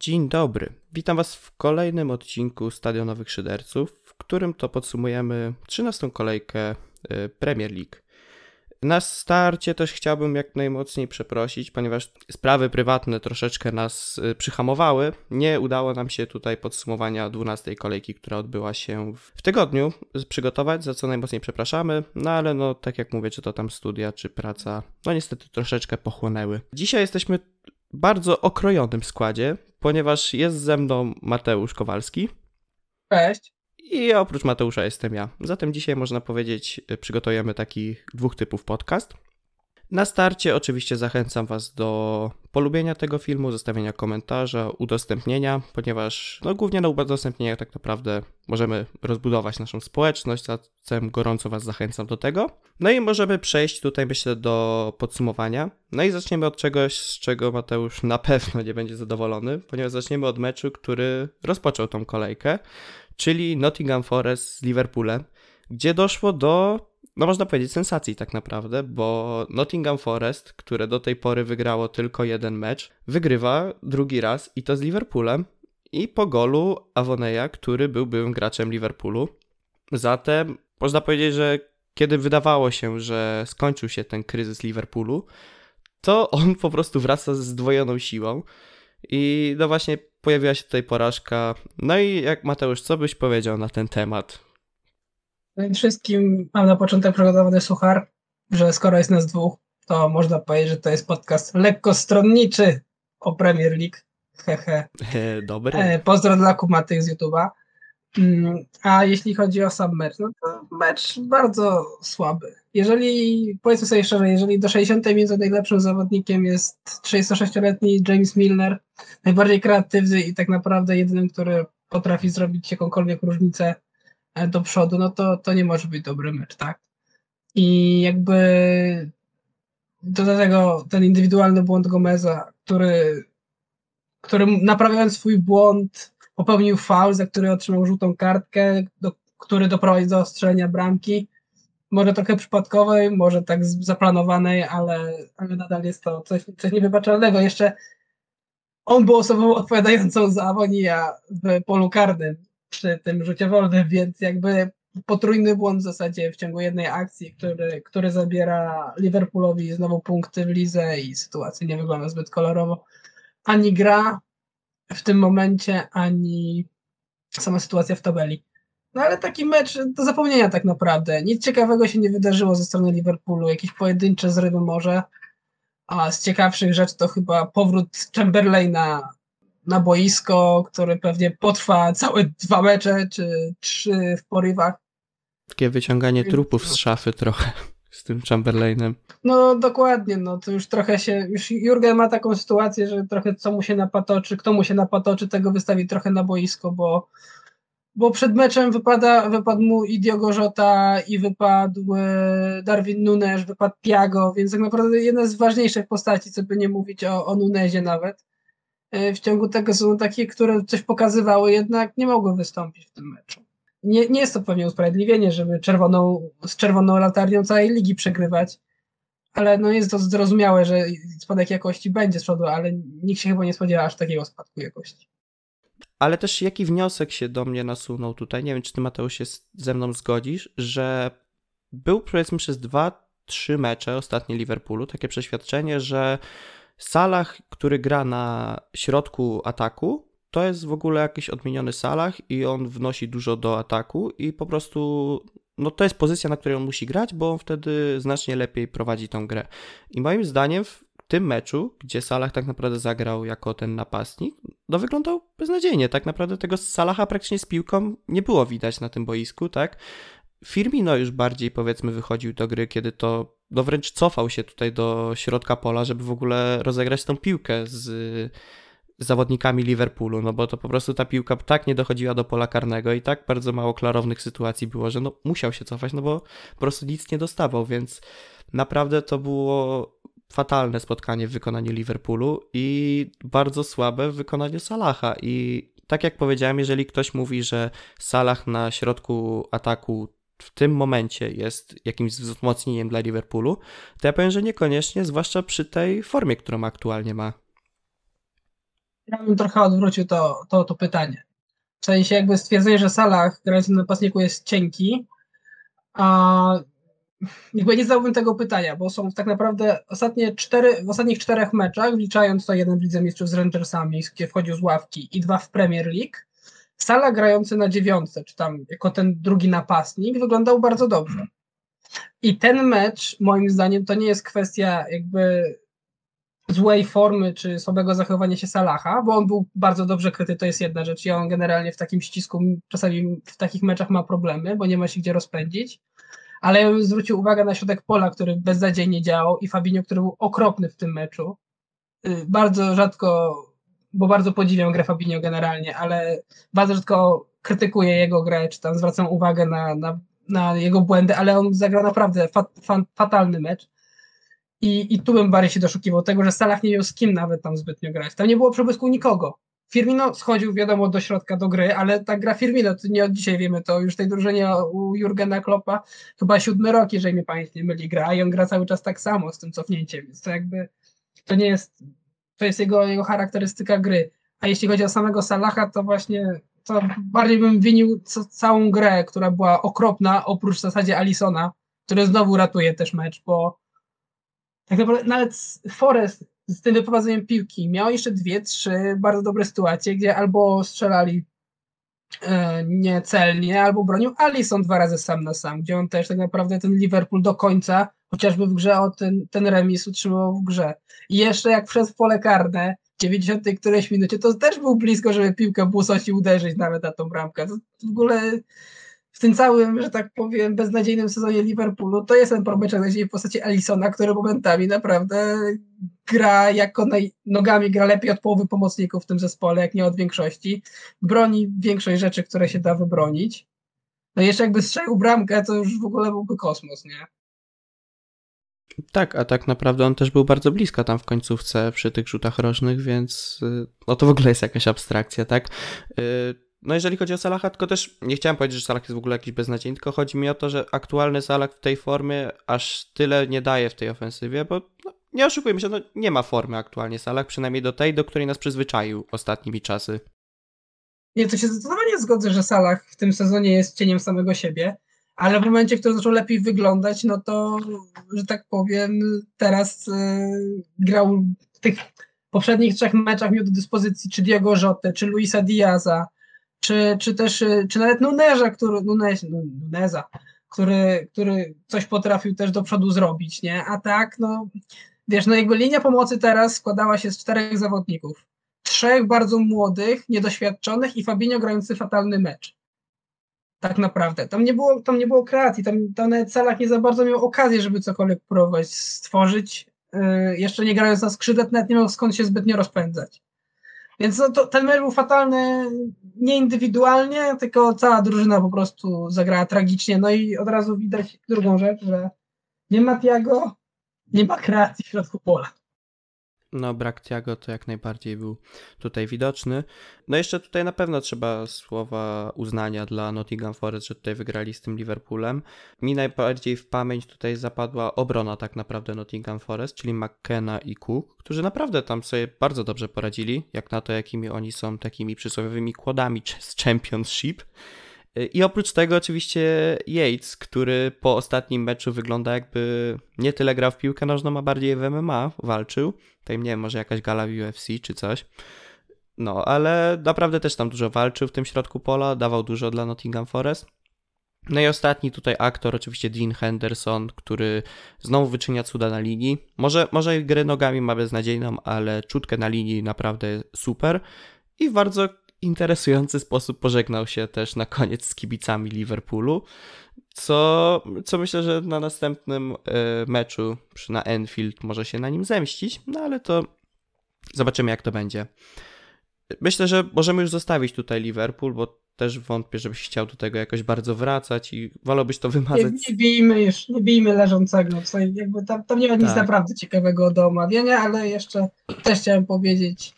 Dzień dobry. Witam Was w kolejnym odcinku Stadionowych Szyderców, w którym to podsumujemy 13. kolejkę y, Premier League. Na starcie też chciałbym jak najmocniej przeprosić, ponieważ sprawy prywatne troszeczkę nas y, przyhamowały. Nie udało nam się tutaj podsumowania 12 kolejki, która odbyła się w tygodniu, przygotować, za co najmocniej przepraszamy. No ale no, tak jak mówię, czy to tam studia, czy praca, no niestety troszeczkę pochłonęły. Dzisiaj jesteśmy bardzo okrojonym składzie, ponieważ jest ze mną Mateusz Kowalski. Cześć. I oprócz Mateusza jestem ja. Zatem dzisiaj można powiedzieć, przygotujemy taki dwóch typów podcast. Na starcie oczywiście zachęcam Was do polubienia tego filmu, zostawienia komentarza, udostępnienia, ponieważ no, głównie na udostępnieniach tak naprawdę możemy rozbudować naszą społeczność, zatem gorąco Was zachęcam do tego. No i możemy przejść tutaj myślę do podsumowania. No i zaczniemy od czegoś, z czego Mateusz na pewno nie będzie zadowolony, ponieważ zaczniemy od meczu, który rozpoczął tą kolejkę, czyli Nottingham Forest z Liverpoolem, gdzie doszło do no można powiedzieć, sensacji tak naprawdę, bo Nottingham Forest, które do tej pory wygrało tylko jeden mecz, wygrywa drugi raz i to z Liverpoolem i po golu Avoneya, który był byłym graczem Liverpoolu. Zatem można powiedzieć, że kiedy wydawało się, że skończył się ten kryzys Liverpoolu, to on po prostu wraca z zdwojoną siłą. I no właśnie pojawiła się tutaj porażka. No i jak Mateusz, co byś powiedział na ten temat? Wszystkim mam na początek przygotowany suchar, że skoro jest nas dwóch, to można powiedzieć, że to jest podcast lekko stronniczy o Premier League. Hehe. Dobry. E, pozdro dla kumatych z YouTube'a. Mm, a jeśli chodzi o sam mecz, no to mecz bardzo słaby. Jeżeli, powiedzmy sobie szczerze, jeżeli do 60 minuty najlepszym zawodnikiem jest 36-letni James Milner, najbardziej kreatywny i tak naprawdę jedynym, który potrafi zrobić jakąkolwiek różnicę do przodu, no to, to nie może być dobry mecz, tak? I jakby do tego ten indywidualny błąd Gomeza, który, który naprawiając swój błąd popełnił faul, za który otrzymał żółtą kartkę, do, który doprowadzi do ostrzelenia bramki. Może trochę przypadkowej, może tak zaplanowanej, ale, ale nadal jest to coś, coś niewybaczalnego. Jeszcze on był osobą odpowiadającą za Awonia w polu karnym przy tym rzucie wolnym, więc jakby potrójny błąd w zasadzie w ciągu jednej akcji, który, który zabiera Liverpoolowi znowu punkty w lidze i sytuacja nie wygląda zbyt kolorowo. Ani gra w tym momencie, ani sama sytuacja w tabeli. No ale taki mecz do zapomnienia tak naprawdę. Nic ciekawego się nie wydarzyło ze strony Liverpoolu. Jakieś pojedyncze zrywy może. A z ciekawszych rzeczy to chyba powrót Chamberlaina na boisko, które pewnie potrwa całe dwa mecze, czy trzy w porywach. Takie wyciąganie trupów z szafy trochę z tym Chamberlainem. No dokładnie, no to już trochę się, już Jurgen ma taką sytuację, że trochę co mu się napatoczy, kto mu się napatoczy, tego wystawi trochę na boisko, bo, bo przed meczem wypada, wypadł mu i Diogo Jota i wypadł e, Darwin Nunes, wypadł Piago, więc tak naprawdę jedna z ważniejszych postaci, co by nie mówić o, o Nunezie nawet. W ciągu tego są takie, które coś pokazywały, jednak nie mogły wystąpić w tym meczu. Nie, nie jest to pewnie usprawiedliwienie, żeby czerwoną, z czerwoną latarnią całej ligi przegrywać, ale no jest to zrozumiałe, że spadek jakości będzie z przodu, ale nikt się chyba nie spodziewa aż takiego spadku jakości. Ale też jaki wniosek się do mnie nasunął tutaj, nie wiem czy ty Mateusz się ze mną zgodzisz, że był powiedzmy przez dwa, trzy mecze ostatnie Liverpoolu takie przeświadczenie, że Salah, który gra na środku ataku, to jest w ogóle jakiś odmieniony Salah i on wnosi dużo do ataku i po prostu no to jest pozycja, na której on musi grać, bo on wtedy znacznie lepiej prowadzi tą grę. I moim zdaniem w tym meczu, gdzie Salah tak naprawdę zagrał jako ten napastnik, no wyglądał beznadziejnie. Tak naprawdę tego Salaha praktycznie z piłką nie było widać na tym boisku, tak? Firmino już bardziej powiedzmy wychodził do gry, kiedy to no wręcz cofał się tutaj do środka pola, żeby w ogóle rozegrać tą piłkę z zawodnikami Liverpoolu, no bo to po prostu ta piłka tak nie dochodziła do pola karnego i tak bardzo mało klarownych sytuacji było, że no musiał się cofać, no bo po prostu nic nie dostawał, więc naprawdę to było fatalne spotkanie w wykonaniu Liverpoolu i bardzo słabe w wykonaniu Salaha. I tak jak powiedziałem, jeżeli ktoś mówi, że Salah na środku ataku w tym momencie jest jakimś wzmocnieniem dla Liverpoolu, to ja powiem, że niekoniecznie, zwłaszcza przy tej formie, którą aktualnie ma. Ja bym trochę odwrócił to, to, to pytanie. W sensie jakby stwierdzenie, że Salah grający na napastniku jest cienki, a jakby nie zadałbym tego pytania, bo są tak naprawdę ostatnie cztery, w ostatnich czterech meczach, wliczając to jeden w Lidze Mistrzów z Rangersami, gdzie wchodził z ławki i dwa w Premier League, Sala grający na dziewiątce, czy tam jako ten drugi napastnik, wyglądał bardzo dobrze. I ten mecz, moim zdaniem, to nie jest kwestia jakby złej formy czy słabego zachowania się Salaha, bo on był bardzo dobrze kryty, to jest jedna rzecz i on generalnie w takim ścisku czasami w takich meczach ma problemy, bo nie ma się gdzie rozpędzić, ale ja bym zwrócił uwagę na środek pola, który beznadziejnie działał i Fabinho, który był okropny w tym meczu. Y, bardzo rzadko, bo bardzo podziwiam grę Fabinho generalnie, ale bardzo rzadko krytykuję jego grę, czy tam zwracam uwagę na, na, na jego błędy, ale on zagrał naprawdę fat, fat, fatalny mecz. I, I tu bym bardziej się doszukiwał tego, że Salah nie miał z kim nawet tam zbytnio grać. Tam nie było przebłysku nikogo. Firmino schodził, wiadomo, do środka do gry, ale ta gra Firmino, to nie od dzisiaj wiemy, to już tej drużynie u Jurgena Kloppa chyba siódmy rok, jeżeli mnie pamięć nie myli, gra i on gra cały czas tak samo z tym cofnięciem, więc to jakby to nie jest, to jest jego, jego charakterystyka gry. A jeśli chodzi o samego Salaha, to właśnie to bardziej bym winił całą grę, która była okropna, oprócz w zasadzie Alisona, który znowu ratuje też mecz, bo tak naprawdę nawet Forest z tym wyprowadzeniem piłki miał jeszcze dwie, trzy bardzo dobre sytuacje, gdzie albo strzelali e, niecelnie, albo bronił Alisson dwa razy sam na sam, gdzie on też tak naprawdę ten Liverpool do końca, chociażby w grze o ten, ten remis utrzymał w grze. I jeszcze jak w pole karne, 90 któreś minucie, to też był blisko, żeby piłkę Busoś i uderzyć nawet na tą bramkę. To w ogóle w tym całym, że tak powiem, beznadziejnym sezonie Liverpoolu, to jest ten problem w postaci Alisona, który momentami naprawdę gra jako naj, nogami gra lepiej od połowy pomocników w tym zespole, jak nie od większości. Broni większość rzeczy, które się da wybronić. No jeszcze jakby strzelił bramkę, to już w ogóle byłby kosmos, nie? Tak, a tak naprawdę on też był bardzo blisko tam w końcówce przy tych rzutach rożnych, więc y, no to w ogóle jest jakaś abstrakcja, tak? Y, no jeżeli chodzi o Salaha, tylko też nie chciałem powiedzieć, że Salah jest w ogóle jakiś beznadziejny, tylko chodzi mi o to, że aktualny Salah w tej formie aż tyle nie daje w tej ofensywie, bo no, nie oszukujmy się, no, nie ma formy aktualnie Salah, przynajmniej do tej, do której nas przyzwyczaił ostatnimi czasy. Nie, to się zdecydowanie zgodzę, że Salah w tym sezonie jest cieniem samego siebie, ale w momencie, w którym zaczął lepiej wyglądać, no to, że tak powiem, teraz yy, grał w tych poprzednich trzech meczach miał do dyspozycji czy Diego Jota, czy Luisa Diaza, czy, czy też, y, czy nawet Nuneza, który, Nunez, Nuneza, który, który coś potrafił też do przodu zrobić, nie? A tak, no, wiesz, no jakby linia pomocy teraz składała się z czterech zawodników. Trzech bardzo młodych, niedoświadczonych i Fabinho grający fatalny mecz. Tak naprawdę. Tam nie było, tam nie było kreacji, tam, tam nawet nie za bardzo miał okazję, żeby cokolwiek próbować stworzyć. Yy, jeszcze nie grając na skrzydle, nawet nie miał skąd się zbytnio rozpędzać. Więc no to, ten mecz był fatalny nie indywidualnie, tylko cała drużyna po prostu zagrała tragicznie. No i od razu widać drugą rzecz, że nie ma Tiago, nie ma kreacji w środku pola. No, brak Tiago to jak najbardziej był tutaj widoczny. No, jeszcze tutaj na pewno trzeba słowa uznania dla Nottingham Forest, że tutaj wygrali z tym Liverpoolem. Mi najbardziej w pamięć tutaj zapadła obrona tak naprawdę Nottingham Forest, czyli McKenna i Cook, którzy naprawdę tam sobie bardzo dobrze poradzili, jak na to, jakimi oni są takimi przysłowiowymi kłodami z Championship. I oprócz tego oczywiście Yates, który po ostatnim meczu wygląda jakby nie tyle grał w piłkę nożną, a bardziej w MMA walczył. Tutaj nie wiem, może jakaś gala w UFC czy coś. No, ale naprawdę też tam dużo walczył w tym środku pola, dawał dużo dla Nottingham Forest. No i ostatni tutaj aktor, oczywiście Dean Henderson, który znowu wyczynia cuda na linii. Może, może grę nogami ma beznadziejną, ale czutkę na linii naprawdę super. I w bardzo interesujący sposób pożegnał się też na koniec z kibicami Liverpoolu, co, co myślę, że na następnym e, meczu na Enfield może się na nim zemścić, no ale to zobaczymy jak to będzie. Myślę, że możemy już zostawić tutaj Liverpool, bo też wątpię, żebyś chciał do tego jakoś bardzo wracać i wolałbyś to wymazać. Nie, nie bijmy już, nie bijmy leżącego. Jakby tam, tam nie ma nic tak. naprawdę ciekawego do omawiania, ale jeszcze też chciałem powiedzieć,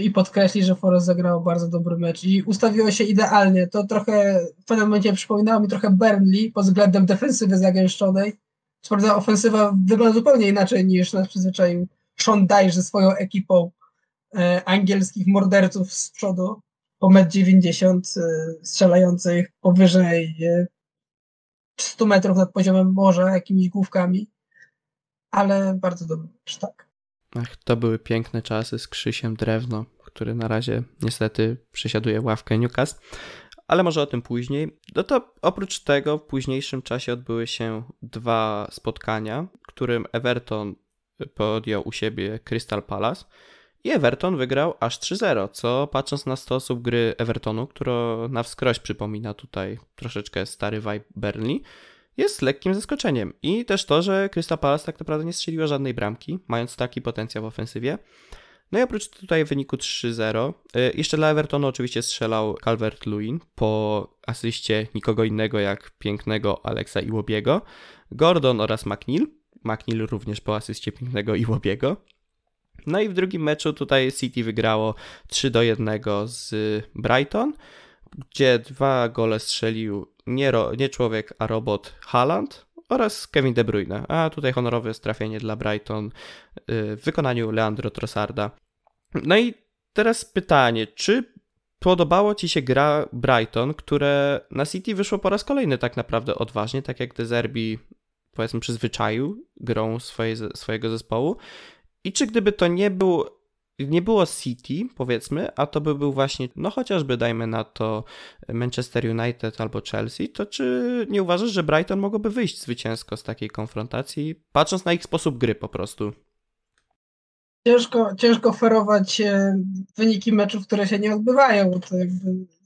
i podkreśli, że Forest zagrał bardzo dobry mecz i ustawiło się idealnie. To trochę w pewnym momencie przypominało mi trochę Burnley pod względem defensywy zagęszczonej. Co prawda ofensywa wygląda zupełnie inaczej niż nas przyzwyczaił Sean Dyche ze swoją ekipą e, angielskich morderców z przodu po 1,90 m strzelających powyżej 100 metrów nad poziomem morza jakimiś główkami, ale bardzo dobry mecz, tak. Ach, to były piękne czasy z Krzysiem Drewno, który na razie niestety przesiaduje ławkę Newcastle, ale może o tym później. No to oprócz tego w późniejszym czasie odbyły się dwa spotkania, którym Everton podjął u siebie Crystal Palace i Everton wygrał aż 3-0, co patrząc na sposób gry Evertonu, który na wskroś przypomina tutaj troszeczkę stary vibe Burnley, jest lekkim zaskoczeniem. I też to, że Crystal Palace tak naprawdę nie strzeliła żadnej bramki, mając taki potencjał w ofensywie. No i oprócz tutaj wyniku 3-0, y, jeszcze dla Evertonu oczywiście strzelał Calvert-Lewin po asyście nikogo innego jak pięknego Alexa Iwobiego, Gordon oraz McNeil. McNeil również po asyście pięknego Iwobiego. No i w drugim meczu tutaj City wygrało 3 do 1 z Brighton, gdzie dwa gole strzelił nie, nie człowiek, a robot Haaland oraz Kevin De Bruyne. A tutaj honorowe strafienie dla Brighton y, w wykonaniu Leandro Trossarda. No i teraz pytanie, czy podobało Ci się gra Brighton, które na City wyszło po raz kolejny tak naprawdę odważnie, tak jak De Zerbi powiedzmy przyzwyczaił grą swoje, swojego zespołu i czy gdyby to nie był nie było City, powiedzmy, a to by był właśnie, no chociażby dajmy na to Manchester United albo Chelsea, to czy nie uważasz, że Brighton mogłoby wyjść zwycięsko z takiej konfrontacji, patrząc na ich sposób gry po prostu? Ciężko, ciężko oferować e, wyniki meczów, które się nie odbywają. To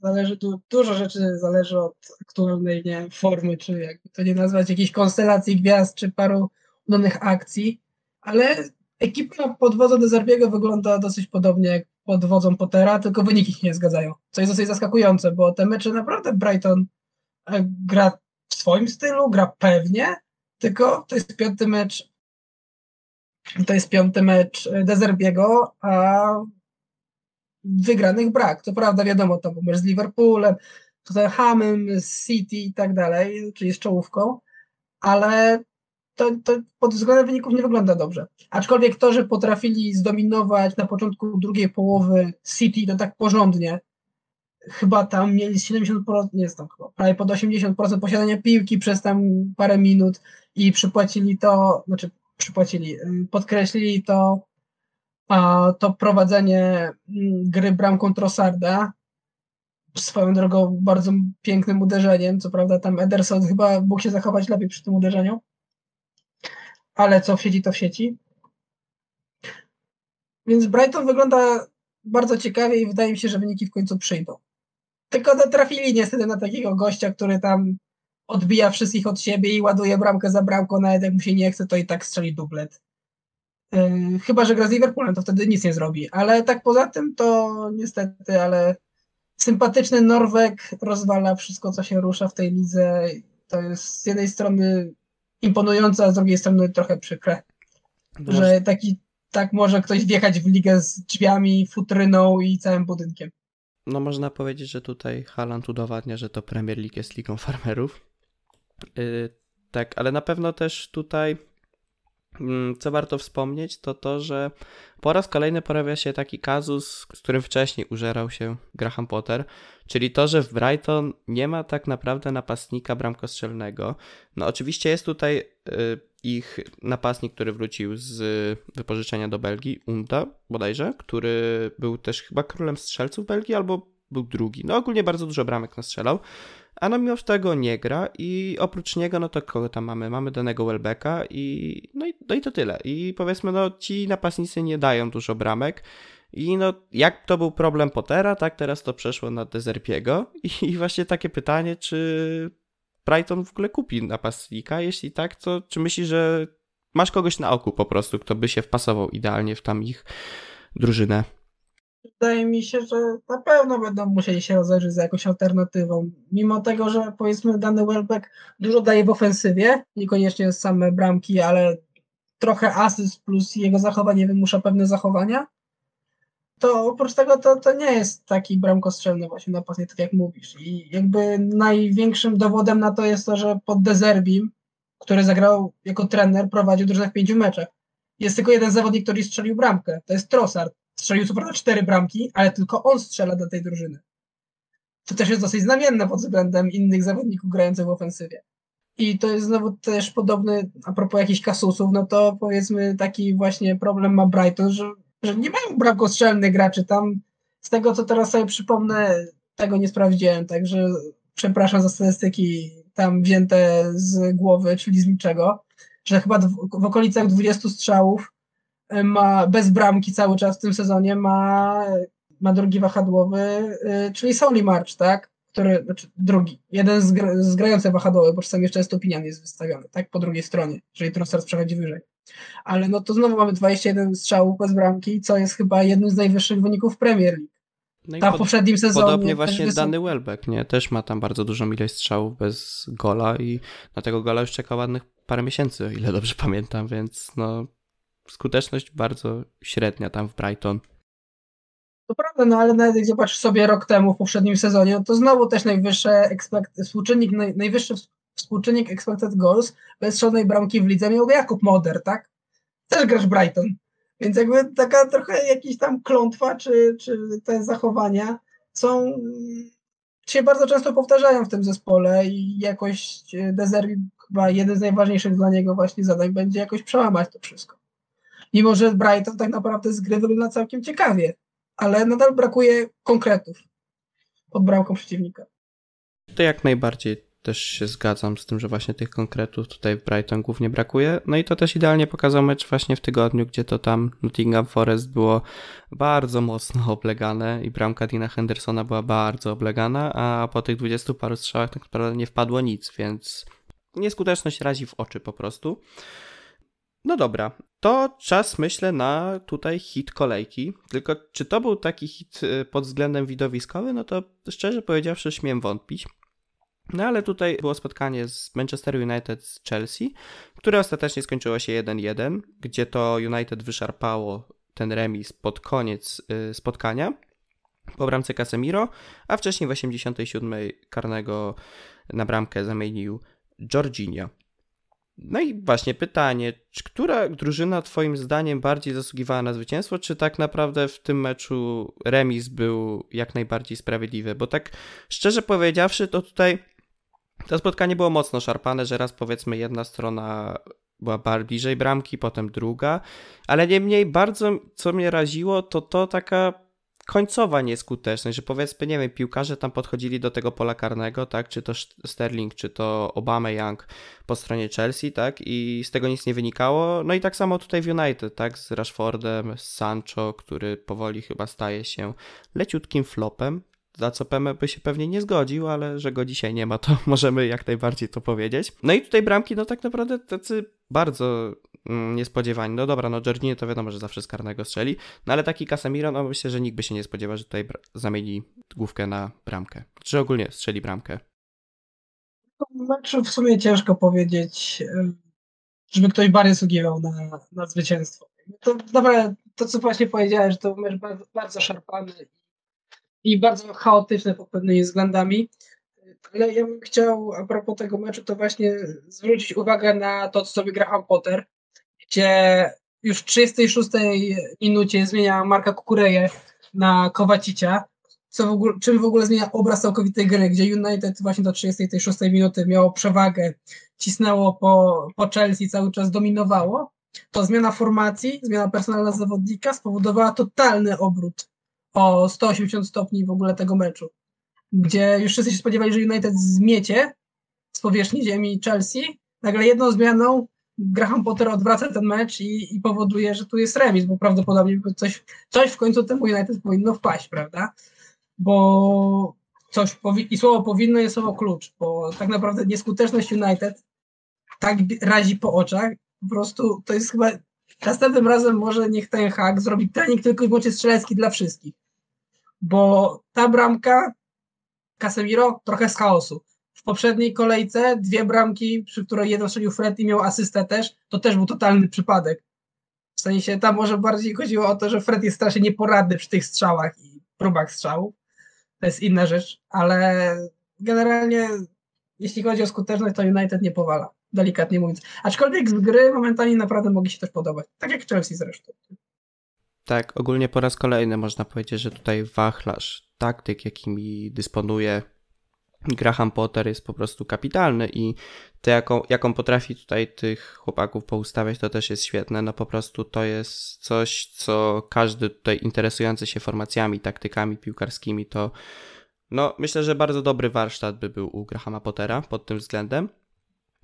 zależy tu, dużo rzeczy zależy od aktualnej nie, formy, czy jakby to nie nazwać jakiejś konstelacji gwiazd, czy paru udanych akcji, ale ekipa pod wodzą Dezerbiego wygląda dosyć podobnie jak pod wodzą Pottera, tylko wyniki się nie zgadzają. Co jest dosyć zaskakujące, bo te mecze naprawdę Brighton e, gra w swoim stylu, gra pewnie, tylko to jest piąty mecz to jest piąty mecz Dezerbiego, a wygranych brak. Co prawda wiadomo, to był mecz z Liverpoolem, tutaj Hamem, z City i tak dalej, czyli z czołówką, ale to, to pod względem wyników nie wygląda dobrze. Aczkolwiek to, że potrafili zdominować na początku drugiej połowy City, to tak porządnie, chyba tam mieli 70%, nie jest tam chyba, prawie pod 80% posiadania piłki przez tam parę minut i przypłacili to, znaczy przypłacili, y, podkreślili to, a, to prowadzenie mm, gry bramką Trossarda, swoją drogą bardzo pięknym uderzeniem, co prawda tam Ederson chyba mógł się zachować lepiej przy tym uderzeniu, ale co w sieci, to w sieci. Więc Brighton wygląda bardzo ciekawie i wydaje mi się, że wyniki w końcu przyjdą. Tylko no, trafili niestety na takiego gościa, który tam odbija wszystkich od siebie i ładuje bramkę za bramką, nawet jak mu się nie chce, to i tak strzeli dublet. Yy, chyba, że gra z Liverpoolem, to wtedy nic nie zrobi. Ale tak poza tym to niestety, ale sympatyczny Norweg rozwala wszystko, co się rusza w tej lidze. To jest z jednej strony imponujące, a z drugiej strony trochę przykre. No że taki, tak może ktoś wjechać w ligę z drzwiami, futryną i całym budynkiem. No można powiedzieć, że tutaj Haaland udowadnia, że to Premier League jest ligą farmerów. Yy, tak, ale na pewno też tutaj co warto wspomnieć, to to, że po raz kolejny pojawia się taki kazus, z którym wcześniej użerał się Graham Potter, czyli to, że w Brighton nie ma tak naprawdę napastnika bramkostrzelnego. No oczywiście jest tutaj y, ich napastnik, który wrócił z wypożyczenia do Belgii, Unta bodajże, który był też chyba królem strzelców Belgii albo był drugi. No ogólnie bardzo dużo bramek nastrzelał a no mimo tego nie gra i oprócz niego, no to kogo tam mamy? Mamy danego Welbecka i no, i no i to tyle. I powiedzmy, no ci napastnicy nie dają dużo bramek i no jak to był problem Pottera, tak teraz to przeszło na Dezerpiego i, i właśnie takie pytanie, czy Brighton w ogóle kupi napastnika? Jeśli tak, to czy myślisz, że masz kogoś na oku po prostu, kto by się wpasował idealnie w tam ich drużynę? Wydaje mi się, że na pewno będą musieli się rozejrzeć za jakąś alternatywą. Mimo tego, że powiedzmy dany Welbeck dużo daje w ofensywie, niekoniecznie same bramki, ale trochę asyst plus jego zachowanie wymusza pewne zachowania, to oprócz tego to, to nie jest taki bramkostrzelny właśnie napastnik, tak jak mówisz. I jakby największym dowodem na to jest to, że pod Dezerbim, który zagrał jako trener, prowadził drużynę w pięciu meczach. Jest tylko jeden zawodnik, który strzelił bramkę. To jest Trossard strzelił co prawda cztery bramki, ale tylko on strzela do tej drużyny. To też jest dosyć znamienne pod względem innych zawodników grających w ofensywie. I to jest znowu też podobny, a propos jakichś kasusów, no to powiedzmy taki właśnie problem ma Brighton, że, że nie mają brakostrzelnych graczy. Tam z tego, co teraz sobie przypomnę, tego nie sprawdziłem, także przepraszam za statystyki tam wzięte z głowy, czyli z niczego, że chyba w okolicach 20 strzałów ma bez bramki cały czas w tym sezonie ma, ma drugi wahadłowy, czyli Soli March, tak? Który, znaczy drugi, jeden z, gra, z grających wahadłowych, bo czasami jeszcze Stopinian jest wystawiony, tak? Po drugiej stronie, jeżeli Trossard przechodzi wyżej. Ale no to znowu mamy 21 strzałów bez bramki, co jest chyba jednym z najwyższych wyników Premier League. No pod, w poprzednim sezonie. Podobnie właśnie Dany Welbeck, nie? Też ma tam bardzo dużą ilość strzałów bez gola i na tego gola już czeka ładnych parę miesięcy, o ile dobrze pamiętam, więc no skuteczność bardzo średnia tam w Brighton. To prawda, no ale nawet jak zobaczysz sobie rok temu w poprzednim sezonie, to znowu też najwyższy expect, współczynnik, naj, najwyższy współczynnik expected goals bez strzelonej bramki w lidze miał Jakub Moder, tak? Też grasz Brighton. Więc jakby taka trochę jakiś tam klątwa, czy, czy te zachowania są, się bardzo często powtarzają w tym zespole i jakoś Dezerwi chyba jeden z najważniejszych dla niego właśnie zadań będzie jakoś przełamać to wszystko. Mimo, że Brighton tak naprawdę z gry wygląda całkiem ciekawie, ale nadal brakuje konkretów pod bramką przeciwnika. To jak najbardziej też się zgadzam z tym, że właśnie tych konkretów tutaj w Brighton głównie brakuje. No i to też idealnie pokazał mecz właśnie w tygodniu, gdzie to tam Nottingham Forest było bardzo mocno oblegane i bramka Dina Hendersona była bardzo oblegana, a po tych dwudziestu paru strzałach tak naprawdę nie wpadło nic, więc nieskuteczność razi w oczy po prostu. No dobra, to czas myślę na tutaj hit kolejki. Tylko czy to był taki hit y, pod względem widowiskowym, no to szczerze powiedziawszy śmiem wątpić. No ale tutaj było spotkanie z Manchester United z Chelsea, które ostatecznie skończyło się 1-1, gdzie to United wyszarpało ten remis pod koniec y, spotkania po bramce Casemiro, a wcześniej w 87 karnego na bramkę zamienił Jorginho. No i właśnie pytanie, która drużyna Twoim zdaniem bardziej zasługiwała na zwycięstwo, czy tak naprawdę w tym meczu remis był jak najbardziej sprawiedliwy? Bo tak szczerze powiedziawszy, to tutaj to spotkanie było mocno szarpane, że raz powiedzmy jedna strona była bardziej bliżej bramki, potem druga, ale niemniej bardzo co mnie raziło, to to taka końcowa nieskuteczność, że powiedzmy, nie wiem, piłkarze tam podchodzili do tego pola karnego, tak, czy to Sterling, czy to Obama Young po stronie Chelsea, tak, i z tego nic nie wynikało. No i tak samo tutaj w United, tak, z Rashfordem, z Sancho, który powoli chyba staje się leciutkim flopem, za co Peme by się pewnie nie zgodził, ale że go dzisiaj nie ma, to możemy jak najbardziej to powiedzieć. No i tutaj bramki, no tak naprawdę tacy bardzo mm, niespodziewani. No dobra, no Jorginho to wiadomo, że zawsze z karnego strzeli, no ale taki Casemiro, no myślę, że nikt by się nie spodziewał, że tutaj zamieni główkę na bramkę. Czy ogólnie strzeli bramkę. Znaczy w sumie ciężko powiedzieć, żeby ktoś bardziej zasługiwał na, na zwycięstwo. To dobra, to co właśnie powiedziałeś, to mecz bardzo, bardzo szarpany i bardzo chaotyczne pod pewnymi względami. Ale ja bym chciał a propos tego meczu to właśnie zwrócić uwagę na to, co sobie Graham Potter, gdzie już w 36 minucie zmienia Marka Kukureję na Kowacicia, co w ogóle, czym w ogóle zmienia obraz całkowitej gry, gdzie United właśnie do 36 minuty miało przewagę, cisnęło po, po Chelsea, cały czas dominowało, to zmiana formacji, zmiana personalna zawodnika spowodowała totalny obrót o 180 stopni w ogóle tego meczu, gdzie już wszyscy się spodziewali, że United zmiecie z powierzchni ziemi Chelsea, nagle jedną zmianą Graham Potter odwraca ten mecz i, i powoduje, że tu jest remis, bo prawdopodobnie coś, coś w końcu temu United powinno wpaść, prawda? Bo coś powi- i słowo powinno jest słowo klucz, bo tak naprawdę nieskuteczność United tak razi po oczach, po prostu to jest chyba Następnym razem może niech ten hak zrobi trening tylko i wyłącznie strzelecki dla wszystkich. Bo ta bramka Casemiro trochę z chaosu. W poprzedniej kolejce dwie bramki, przy której jeden strzelił Fred i miał asystę też, to też był totalny przypadek. W sensie tam może bardziej chodziło o to, że Fred jest strasznie nieporadny przy tych strzałach i próbach strzałów. To jest inna rzecz, ale generalnie jeśli chodzi o skuteczność, to United nie powala delikatnie mówiąc. Aczkolwiek z gry momentami naprawdę mogli się też podobać. Tak jak Chelsea zresztą. Tak, ogólnie po raz kolejny można powiedzieć, że tutaj wachlarz taktyk, jakimi dysponuje Graham Potter jest po prostu kapitalny i to, jaką, jaką potrafi tutaj tych chłopaków poustawiać, to też jest świetne. No po prostu to jest coś, co każdy tutaj interesujący się formacjami, taktykami piłkarskimi, to no myślę, że bardzo dobry warsztat by był u Grahama Pottera pod tym względem.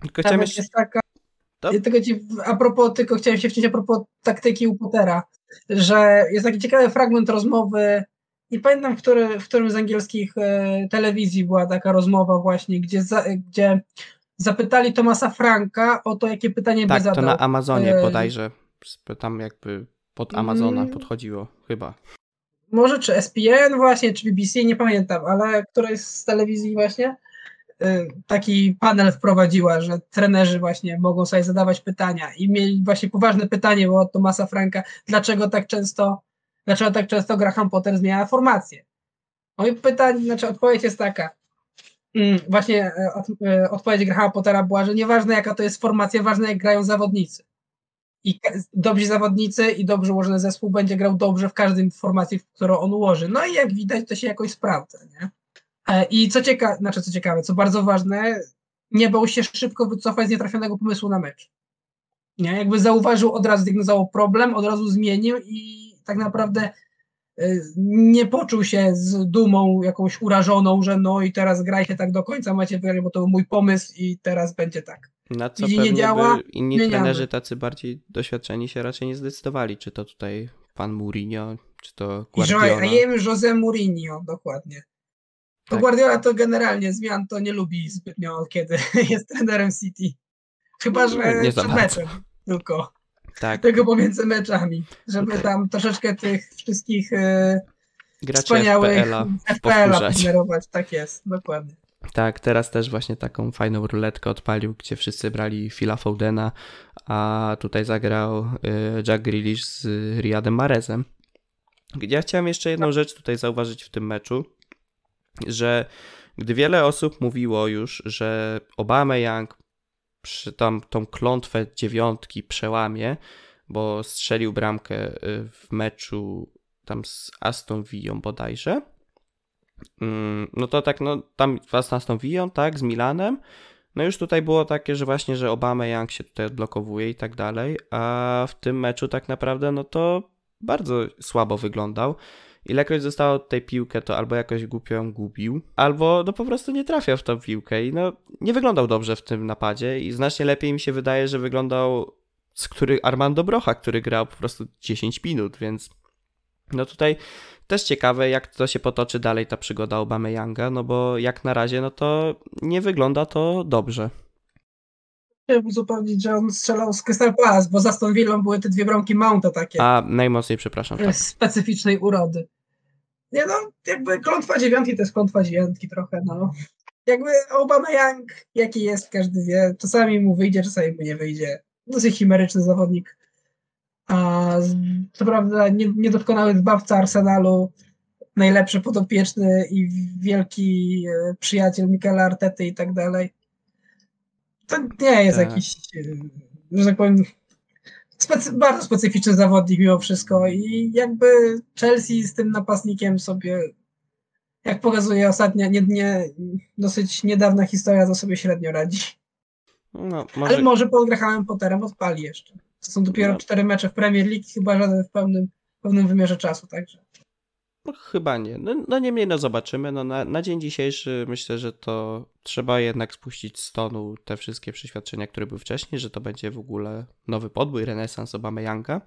Tylko chciałem jeszcze... taka, to? Tylko ci, a propos, tylko chciałem się wciąć a propos taktyki u Pottera, że jest taki ciekawy fragment rozmowy nie pamiętam, w, który, w którym z angielskich e, telewizji była taka rozmowa właśnie, gdzie, za, gdzie zapytali Tomasa Franka o to, jakie pytanie tak, by zadał. Tak, to na Amazonie e, bodajże, tam jakby pod Amazona mm, podchodziło, chyba. Może czy SPN właśnie, czy BBC, nie pamiętam, ale któraś z telewizji właśnie taki panel wprowadziła, że trenerzy właśnie mogą sobie zadawać pytania i mieli właśnie poważne pytanie było od Tomasa Franka, dlaczego tak często dlaczego tak często Graham Potter zmienia formację. Moje pytanie, znaczy odpowiedź jest taka. Mm, właśnie e, od, e, odpowiedź Grahama Pottera była, że nieważne jaka to jest formacja, ważne jak grają zawodnicy. I dobrzy zawodnicy i dobrze ułożony zespół będzie grał dobrze w każdym formacji, w którą on ułoży. No i jak widać, to się jakoś sprawdza. Nie? E, I co ciekawe, znaczy co ciekawe, co bardzo ważne, nie bał się szybko wycofać z nietrafionego pomysłu na mecz. Nie? Jakby zauważył, od razu zdiagnozował problem, od razu zmienił i tak naprawdę y, nie poczuł się z dumą jakąś urażoną, że no i teraz grajcie tak do końca, macie wygrać, bo to był mój pomysł i teraz będzie tak. Na co I nie działa, inni zmieniamy. trenerzy tacy bardziej doświadczeni się raczej nie zdecydowali, czy to tutaj pan Mourinho, czy to Guardiola. Jemy Jose Mourinho, dokładnie. To tak. Guardiola to generalnie zmian to nie lubi zbytnio, kiedy jest trenerem City. Chyba, że nie przed meczem tylko tak. tego pomiędzy meczami, żeby okay. tam troszeczkę tych wszystkich Gracze wspaniałych FPL-a generować. Tak jest, dokładnie. Tak, teraz też właśnie taką fajną ruletkę odpalił, gdzie wszyscy brali Phila Foudena, a tutaj zagrał e, Jack Grealish z Riyadem Marezem. Ja chciałem jeszcze jedną rzecz tutaj zauważyć w tym meczu, że gdy wiele osób mówiło już, że Obama Young przy tam tą klątwę dziewiątki przełamie, bo strzelił bramkę y, w meczu tam z Aston Villą bodajże. Mm, no to tak, no tam z Aston Villą, tak, z Milanem. No już tutaj było takie, że właśnie, że Obama Young się tutaj odblokowuje i tak dalej, a w tym meczu tak naprawdę, no to bardzo słabo wyglądał. Ilekroć zostało tej piłkę, to albo jakoś głupio ją gubił, albo no po prostu nie trafiał w tą piłkę i no nie wyglądał dobrze w tym napadzie i znacznie lepiej mi się wydaje, że wyglądał z który Armando Brocha, który grał po prostu 10 minut, więc no tutaj też ciekawe, jak to się potoczy dalej ta przygoda Obamy Younga, no bo jak na razie, no to nie wygląda to dobrze. Chciałbym uzupełnić, że on strzelał z Crystal Palace, bo za Aston Villą były te dwie bramki Mounta takie. A, najmocniej przepraszam. Tak. Specyficznej urody. Nie no, jakby klątwa dziewiątki to jest klątwa dziewiątki trochę, no. Jakby Obama Young, jaki jest, każdy wie. Czasami mu wyjdzie, czasami mu nie wyjdzie. Dosyć chimeryczny zawodnik. A co prawda nie, niedoskonały zbawca Arsenalu, najlepszy podopieczny i wielki e, przyjaciel Michaela Artety i tak dalej. To nie jest tak. jakiś, e, że tak powiem, specy, bardzo specyficzny zawodnik mimo wszystko i jakby Chelsea z tym napastnikiem sobie, jak pokazuje ostatnia, nie, nie, dosyć niedawna historia, to sobie średnio radzi. No, może... Ale może pod Grahamem Potterem odpali jeszcze. To są dopiero no. cztery mecze w Premier League, chyba żaden w pełnym, pełnym wymiarze czasu, także. No, chyba nie. No, no niemniej no zobaczymy. No, na, na dzień dzisiejszy myślę, że to trzeba jednak spuścić z tonu te wszystkie przeświadczenia, które były wcześniej, że to będzie w ogóle nowy podbój, renesans Obama Younga.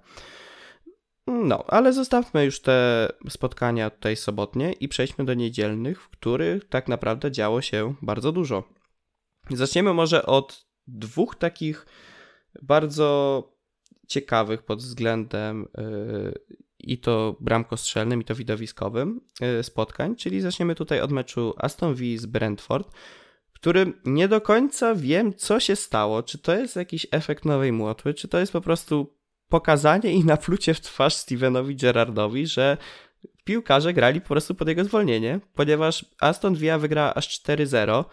No, ale zostawmy już te spotkania tutaj sobotnie i przejdźmy do niedzielnych, w których tak naprawdę działo się bardzo dużo. Zaczniemy może od dwóch takich bardzo ciekawych pod względem yy, i to bramkostrzelnym, i to widowiskowym e, spotkań, czyli zaczniemy tutaj od meczu Aston Villa z Brentford, którym nie do końca wiem, co się stało, czy to jest jakiś efekt nowej młotwy, czy to jest po prostu pokazanie i naplucie w twarz Stevenowi Gerrardowi, że piłkarze grali po prostu pod jego zwolnienie, ponieważ Aston Villa wygrała aż 4-0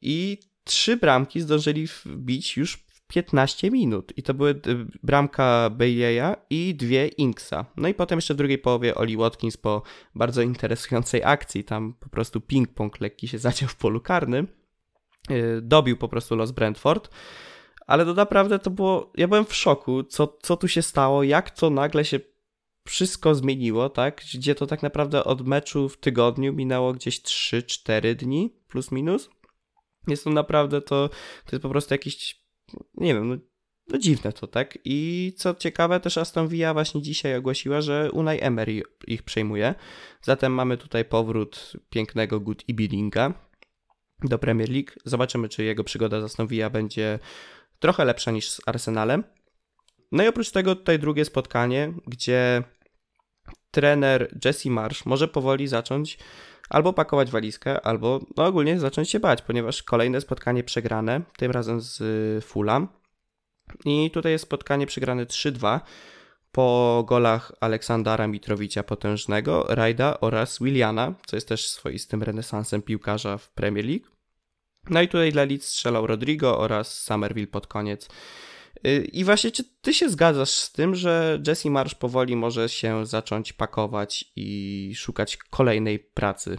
i trzy bramki zdążyli wbić już 15 minut i to były y, bramka Bailey'a i dwie Inksa. No i potem jeszcze w drugiej połowie Oli Watkins po bardzo interesującej akcji, tam po prostu ping-pong lekki się zaciął w polu karnym, y, dobił po prostu los Brentford. Ale to naprawdę to było, ja byłem w szoku, co, co tu się stało, jak to nagle się wszystko zmieniło, tak? Gdzie to tak naprawdę od meczu w tygodniu minęło gdzieś 3-4 dni, plus minus. Jest to naprawdę to, to jest po prostu jakiś, nie wiem, no, no dziwne to, tak? I co ciekawe, też Aston Villa właśnie dzisiaj ogłosiła, że Unai Emery ich przejmuje. Zatem mamy tutaj powrót pięknego Good i Billinga do Premier League. Zobaczymy, czy jego przygoda z Aston Villa będzie trochę lepsza niż z Arsenalem. No i oprócz tego tutaj drugie spotkanie, gdzie trener Jesse Marsh może powoli zacząć albo pakować walizkę, albo no ogólnie zacząć się bać, ponieważ kolejne spotkanie przegrane, tym razem z Fulham. I tutaj jest spotkanie przegrane 3-2 po golach Aleksandra Mitrowicza potężnego, Rajda oraz Williana, co jest też swoistym renesansem piłkarza w Premier League. No i tutaj dla Leeds strzelał Rodrigo oraz Somerville pod koniec. Y, I właśnie, czy ty się zgadzasz z tym, że Jesse Marsh powoli może się zacząć pakować i szukać kolejnej pracy?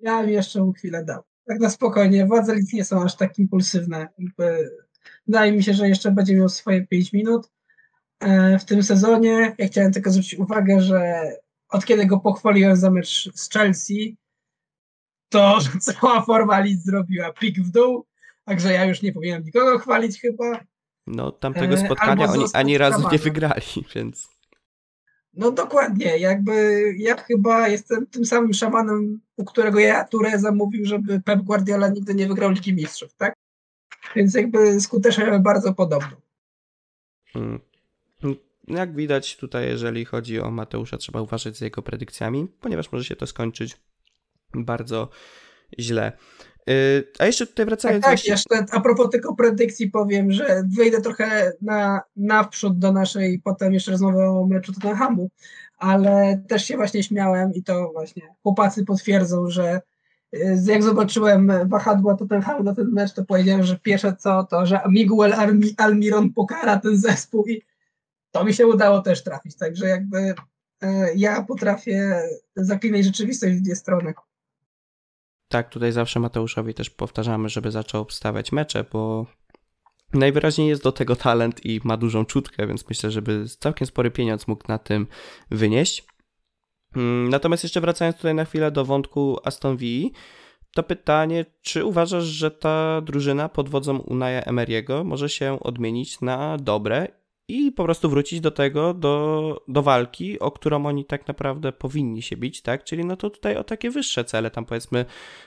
Ja bym jeszcze mu chwilę dał. Tak na spokojnie, władze Leeds nie są aż tak impulsywne. Wydaje mi się, że jeszcze będzie miał swoje 5 minut e, w tym sezonie. Ja chciałem tylko zwrócić uwagę, że od kiedy go pochwaliłem za mecz z Chelsea, to cała forma Leeds zrobiła plik w dół, także ja już nie powinienem nikogo chwalić chyba. No, tamtego e, spotkania oni ani razu nie wygrali, więc. No dokładnie, jakby ja chyba jestem tym samym szamanem, u którego ja Ture zamówił, żeby Pep Guardiola nigdy nie wygrał Ligi Mistrzów, tak? Więc jakby skuteczność bardzo podobną. Hmm. Jak widać tutaj, jeżeli chodzi o Mateusza, trzeba uważać z jego predykcjami, ponieważ może się to skończyć bardzo źle. Y, a jeszcze tutaj wracając... Tak, tak jeszcze a propos tylko predykcji powiem, że wyjdę trochę na, naprzód do naszej potem jeszcze rozmowy o meczu Tottenhamu, ale też się właśnie śmiałem i to właśnie chłopacy potwierdzą, że y, jak zobaczyłem wahadła Tottenhamu na ten mecz, to powiedziałem, że pierwsze co to, że Miguel Almiron pokara ten zespół i to mi się udało też trafić, także jakby y, ja potrafię zaklinać rzeczywistość w dwie strony tak, tutaj zawsze Mateuszowi też powtarzamy, żeby zaczął obstawiać mecze, bo najwyraźniej jest do tego talent i ma dużą czutkę, więc myślę, żeby całkiem spory pieniądz mógł na tym wynieść. Mm, natomiast jeszcze wracając tutaj na chwilę do wątku Aston Villa, to pytanie, czy uważasz, że ta drużyna pod wodzą Unaja Emery'ego może się odmienić na dobre i po prostu wrócić do tego, do, do walki, o którą oni tak naprawdę powinni się bić, tak? Czyli no to tutaj o takie wyższe cele, tam powiedzmy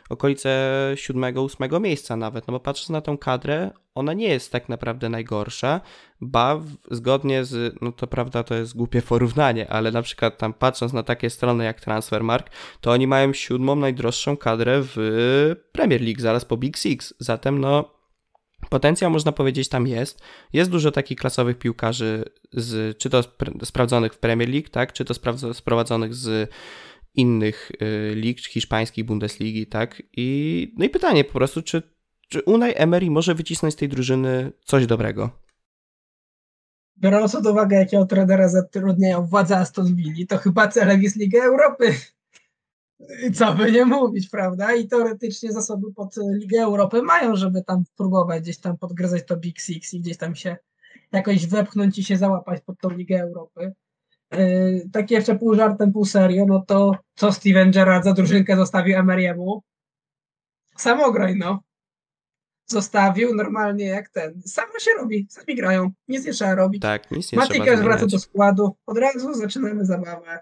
okolice siódmego, ósmego miejsca nawet, no bo patrząc na tą kadrę, ona nie jest tak naprawdę najgorsza, ba zgodnie z, no to prawda to jest głupie porównanie, ale na przykład tam patrząc na takie strony jak Transfermark, to oni mają siódmą najdroższą kadrę w Premier League, zaraz po Big Six, zatem no Potencjał, można powiedzieć, tam jest. Jest dużo takich klasowych piłkarzy, z, czy to sprawdzonych w Premier League, tak, czy to sprowadzonych z innych y, lig, hiszpańskich, Bundesligi, tak. I, no i pytanie po prostu, czy, czy Unai Emery może wycisnąć z tej drużyny coś dobrego? Biorąc pod uwagę, jakiego trenera zatrudniają władze Aston Villa, to chyba celem jest Liga Europy. Co by nie mówić, prawda? I teoretycznie zasoby pod Ligę Europy mają, żeby tam spróbować gdzieś tam podgryzać to Big Six i gdzieś tam się jakoś wepchnąć i się załapać pod tą Ligę Europy. Yy, tak jeszcze pół żartem, pół serio, no to co Steven Gerrard za drużynkę zostawił Emery'emu? Samograj, no. Zostawił normalnie jak ten. Samo się robi, sami grają, nic nie trzeba robić. Tak, nic nie trzeba wraca do składu, od razu zaczynamy zabawę.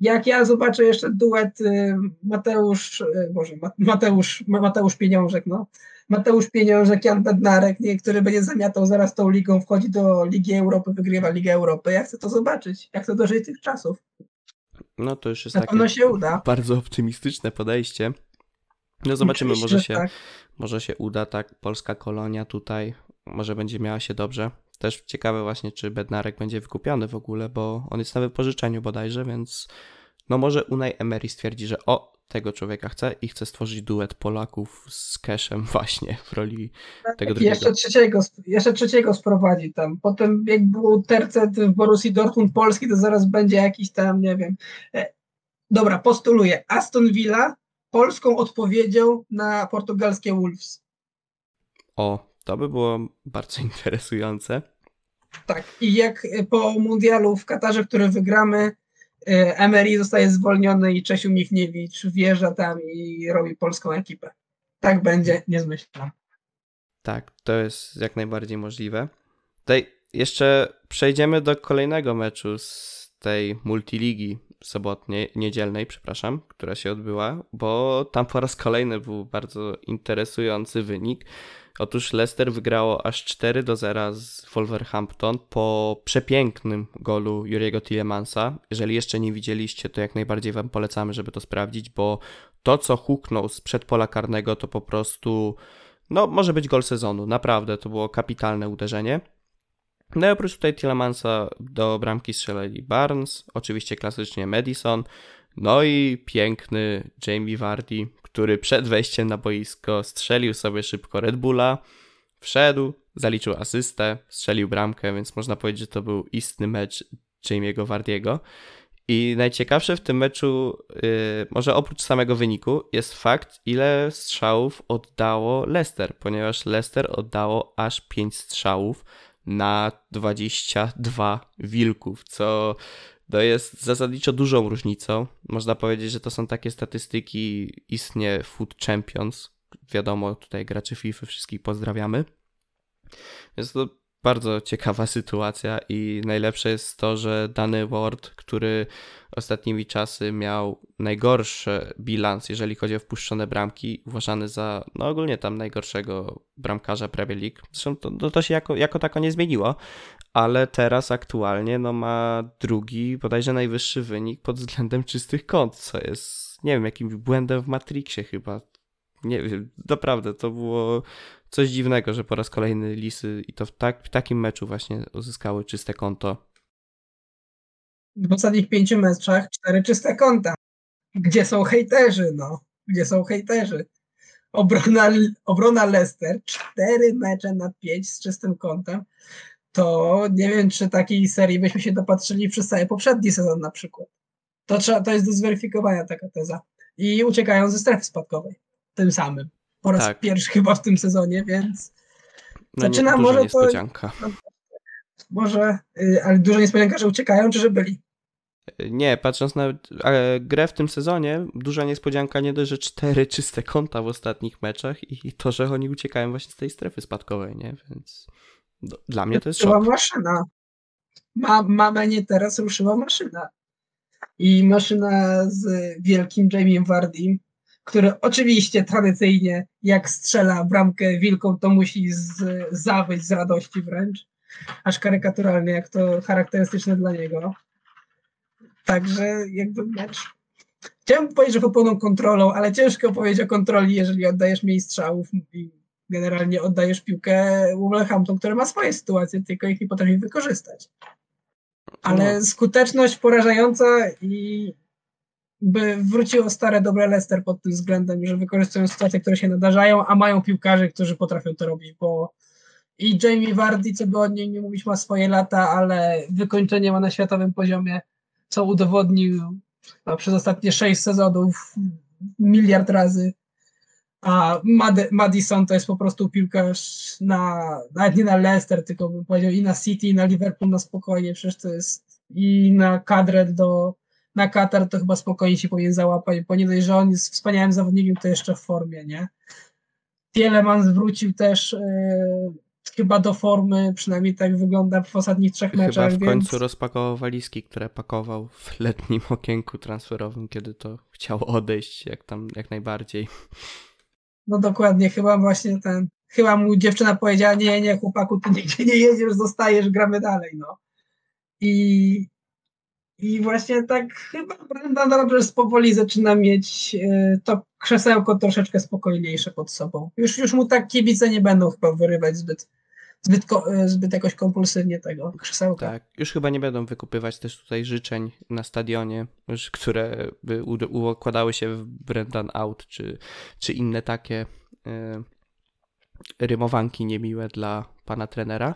Jak ja zobaczę jeszcze duet y, Mateusz, y, Boże, Mateusz, Mateusz Pieniążek, no. Mateusz Pieniążek, Jan Bednarek, nie, który będzie zamiatał zaraz tą ligą, wchodzi do Ligi Europy, wygrywa Ligę Europy. Ja chcę to zobaczyć. Ja chcę dożyć tych czasów. No to już jest Na takie się uda. bardzo optymistyczne podejście. No zobaczymy, może się, tak. może się uda, tak, polska kolonia tutaj, może będzie miała się dobrze. Też ciekawe właśnie, czy Bednarek będzie wykupiony w ogóle, bo on jest na wypożyczeniu bodajże, więc no może Unai Emery stwierdzi, że o, tego człowieka chce i chce stworzyć duet Polaków z Cashem właśnie w roli tego drugiego. Jeszcze trzeciego, jeszcze trzeciego sprowadzi tam. Potem jak był tercet w Borussii Dortmund Polski, to zaraz będzie jakiś tam, nie wiem. E, dobra, postuluję. Aston Villa polską odpowiedzią na portugalskie Wolves. O, to by było bardzo interesujące. Tak, i jak po mundialu w Katarze, który wygramy, e, Emery zostaje zwolniony i Czesiu Michniewicz wjeżdża tam i robi polską ekipę. Tak będzie, nie zmyślam. Tak, to jest jak najbardziej możliwe. Tutaj jeszcze przejdziemy do kolejnego meczu z tej multiligi sobotniej, niedzielnej, przepraszam, która się odbyła, bo tam po raz kolejny był bardzo interesujący wynik. Otóż Leicester wygrało aż 4 do 0 z Wolverhampton po przepięknym golu Juriego Tillemansa. Jeżeli jeszcze nie widzieliście, to jak najbardziej wam polecamy, żeby to sprawdzić, bo to co huknął z przedpola karnego to po prostu no może być gol sezonu. Naprawdę to było kapitalne uderzenie. No i oprócz tutaj Tillemansa do bramki strzelali Barnes, oczywiście klasycznie Madison, no i piękny Jamie Vardy, który przed wejściem na boisko strzelił sobie szybko Red Bulla, wszedł, zaliczył asystę, strzelił bramkę, więc można powiedzieć, że to był istny mecz Jamie'ego Vardiego. I najciekawsze w tym meczu, yy, może oprócz samego wyniku, jest fakt, ile strzałów oddało Leicester, ponieważ Leicester oddało aż 5 strzałów na 22 wilków, co to jest zasadniczo dużą różnicą. Można powiedzieć, że to są takie statystyki istnie Food Champions. Wiadomo, tutaj graczy FIFA wszystkich pozdrawiamy. Jest to bardzo ciekawa sytuacja i najlepsze jest to, że dany Ward, który ostatnimi czasy miał najgorszy bilans, jeżeli chodzi o wpuszczone bramki, uważany za no ogólnie tam najgorszego bramkarza Premier League. Zresztą to, to się jako, jako tako nie zmieniło, ale teraz aktualnie no ma drugi, bodajże najwyższy wynik pod względem czystych kąt, co jest, nie wiem, jakimś błędem w Matrixie chyba. Nie wiem, naprawdę, to było coś dziwnego, że po raz kolejny Lisy i to w, tak, w takim meczu właśnie uzyskały czyste konto. W ostatnich pięciu meczach cztery czyste konta. Gdzie są hejterzy, no? Gdzie są hejterzy? Obrona, obrona Leicester, cztery mecze na pięć z czystym kątem. To nie wiem, czy takiej serii byśmy się dopatrzyli przez cały poprzedni sezon na przykład. To, trzeba, to jest do zweryfikowania taka teza. I uciekają ze strefy spadkowej. Tym samym po raz tak. pierwszy chyba w tym sezonie, więc no zaczyna nie, może niespodzianka. To, może, y, ale duża niespodzianka, że uciekają, czy że byli? Nie, patrząc na grę w tym sezonie, duża niespodzianka nie dość, że cztery czyste konta w ostatnich meczach i to, że oni uciekają właśnie z tej strefy spadkowej, nie? Więc dla mnie to jest szok. maszyna. Ma, mama nie teraz ruszyła maszyna. I maszyna z wielkim Jamiem Wardym który oczywiście tradycyjnie jak strzela bramkę wilką, to musi z, zawyć z radości wręcz, aż karykaturalnie, jak to charakterystyczne dla niego. Także jakby mecz. Chciałem powiedzieć, że pod pełną kontrolą, ale ciężko powiedzieć o kontroli, jeżeli oddajesz mniej strzałów i generalnie oddajesz piłkę Wolverhampton, który ma swoje sytuacje, tylko ich nie potrafi wykorzystać. Ale no. skuteczność porażająca i by wróciło stare dobre Leicester pod tym względem, że wykorzystują sytuacje, które się nadarzają, a mają piłkarzy, którzy potrafią to robić, bo i Jamie Vardy, co by o niej nie mówić, ma swoje lata, ale wykończenie ma na światowym poziomie, co udowodnił no, przez ostatnie sześć sezonów miliard razy. A Mad Madison to jest po prostu piłkarz na, nawet nie na Leicester, tylko bym powiedział i na City, i na Liverpool na spokojnie, przecież to jest i na kadrę do na Katar, to chyba spokojnie się powinien załapać, bo nie dość, że on jest wspaniałym zawodnikiem, to jeszcze w formie, nie? Tielemans wrócił też yy, chyba do formy, przynajmniej tak wygląda w ostatnich trzech chyba meczach. Chyba w końcu więc... rozpakował walizki, które pakował w letnim okienku transferowym, kiedy to chciał odejść jak tam jak najbardziej. No dokładnie, chyba właśnie ten, chyba mu dziewczyna powiedziała, nie, nie chłopaku, ty nigdzie nie jedziesz, zostajesz, gramy dalej, no. I i właśnie tak chyba Brendan Rodgers powoli zaczyna mieć e, to krzesełko troszeczkę spokojniejsze pod sobą. Już, już mu tak kibice nie będą chyba wyrywać zbyt, zbyt, zbyt jakoś kompulsywnie tego krzesełka. Tak, już chyba nie będą wykupywać też tutaj życzeń na stadionie, które by układały się w Brendan Out, czy, czy inne takie y, rymowanki niemiłe dla pana trenera.